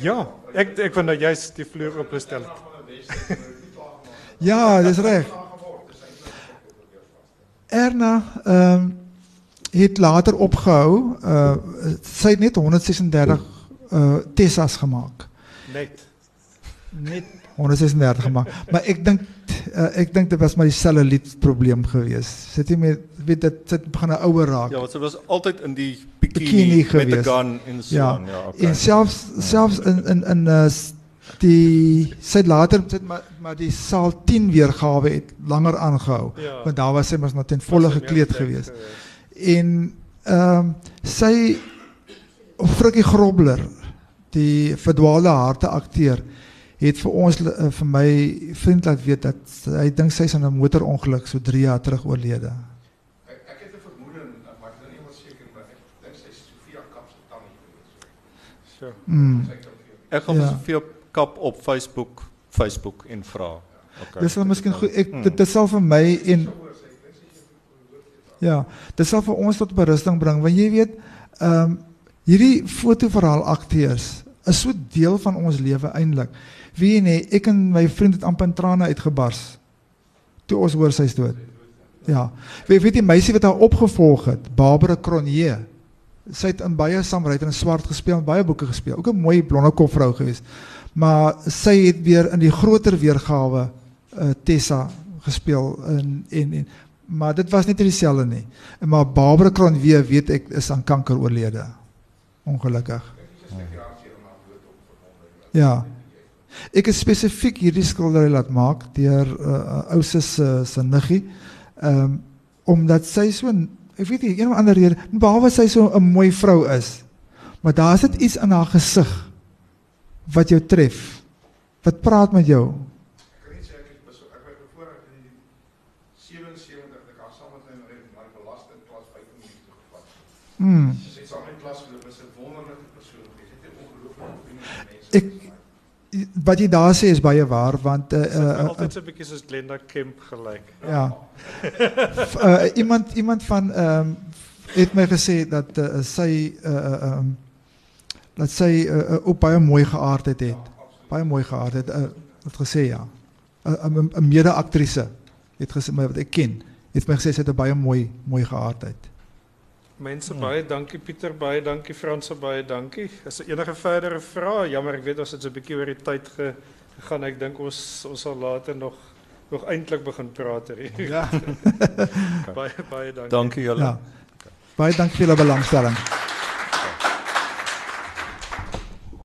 [SPEAKER 3] ja, ek ek wou nou juist die vloer opgestel het.
[SPEAKER 1] Ja, dis reg. Erna ehm um, het later opgehou. Uh sy het net 136 uh Tessas gemaak.
[SPEAKER 3] Net.
[SPEAKER 1] Net 136 gemaak. Maar ek dink uh, ek dink dit was maar dieselfde lied probleem gewees. Sit jy met weet dit sit begin 'n ouer raak.
[SPEAKER 2] Ja, want sy was altyd in die bikini,
[SPEAKER 1] Bikini
[SPEAKER 2] met 'n
[SPEAKER 1] gewees.
[SPEAKER 2] gun en so
[SPEAKER 1] Ja,
[SPEAKER 2] aan. Ja, okay.
[SPEAKER 1] En selfs selfs in in in uh, s- die sy het later sit maar maar die saal 10 weergawe het langer aangehou.
[SPEAKER 3] Ja.
[SPEAKER 1] Want daar was sy mos nog ten volle gekleed
[SPEAKER 3] gedek
[SPEAKER 1] geweest. En ehm um, sy Frikkie Grobler, die verdwaalde harte akteur, het vir ons uh, vir my vriend laat weet dat hy dink sy's in 'n motorongeluk so 3 jaar terug oorlede.
[SPEAKER 4] Ek ek het 'n vermoede, maar ek is nou nie seker maar ek dink sy is Sofia Kap se tannie gewees.
[SPEAKER 3] So.
[SPEAKER 1] Mm.
[SPEAKER 4] Sy vir
[SPEAKER 2] Ek gaan
[SPEAKER 1] Ja.
[SPEAKER 2] ja. vir jou kap op Facebook, Facebook en vra. Okay.
[SPEAKER 1] Dis sal miskien goed ek
[SPEAKER 2] Hmm.
[SPEAKER 1] dit, dit sal vir my en Ja, dit sal vir ons tot berusting bring want jy weet ehm um, hierdie fotoverhaal akteurs is so deel van ons lewe eintlik. Wie nee, ek en my vriend het amper in trane uitgebars toe ons hoor sy's dood. Ja. Weet weet die meisie wat haar opgevolg het, Barbara Cronje. Sy het in baie saamryter in swart gespeel en baie boeke gespeel. Ook 'n mooi blonde kop vrou gewees. Maar sy het weer in die groter weergawe uh, Tessa gespeel in en en maar dit was nie dieselfde nie. Maar Barbara Cronje weet ek is aan kanker oorlede. Ongelukkig. Ja. Ek het spesifiek hierdie skildery laat maak deur 'n uh, uh, ou se se se niggie. Ehm um, omdat sy so ek weet nie een of ander rede behalwe sy so 'n mooi vrou is. Maar daar is dit iets in haar gesig wat jou tref? Wat praat met jou?
[SPEAKER 4] Ik kan niet zeggen, ik ben zo, ik ben bevoorrecht in die 77, ik ga samen met mijn maar ik belast in klas 95 gevat.
[SPEAKER 1] Hmm.
[SPEAKER 4] Ze zit samen in klas, ik ben een wonderlijke persoon, ik zit in
[SPEAKER 1] ongelooflijk wat je daar zegt is bij je waar, want... Uh, uh, uh,
[SPEAKER 3] altijd heb ik eens Glenda Kemp gelijk.
[SPEAKER 1] Ja. Eh, iemand, iemand van... Ehm, um, heeft mij gezegd dat zij... Uh, uh, dat sy uh, ook baie mooi geaardheid het. Baie mooi geaardheid. Uh, het gesê ja. 'n 'n mede-aktrise het gesê my wat ek ken, het my gesê sy het 'n baie mooi mooi geaardheid.
[SPEAKER 3] Mense baie dankie Pieter, baie dankie Franse, baie dankie. Daar enige verdere vrae? Jammer, ek weet ons het so 'n bietjie oor die tyd ge, gegaan. Ek dink ons ons sal later nog nog eintlik begin praat hier.
[SPEAKER 1] Ja.
[SPEAKER 3] baie baie dankie.
[SPEAKER 2] Dankie julle.
[SPEAKER 1] ja. Baie dankie vir julle belangstelling.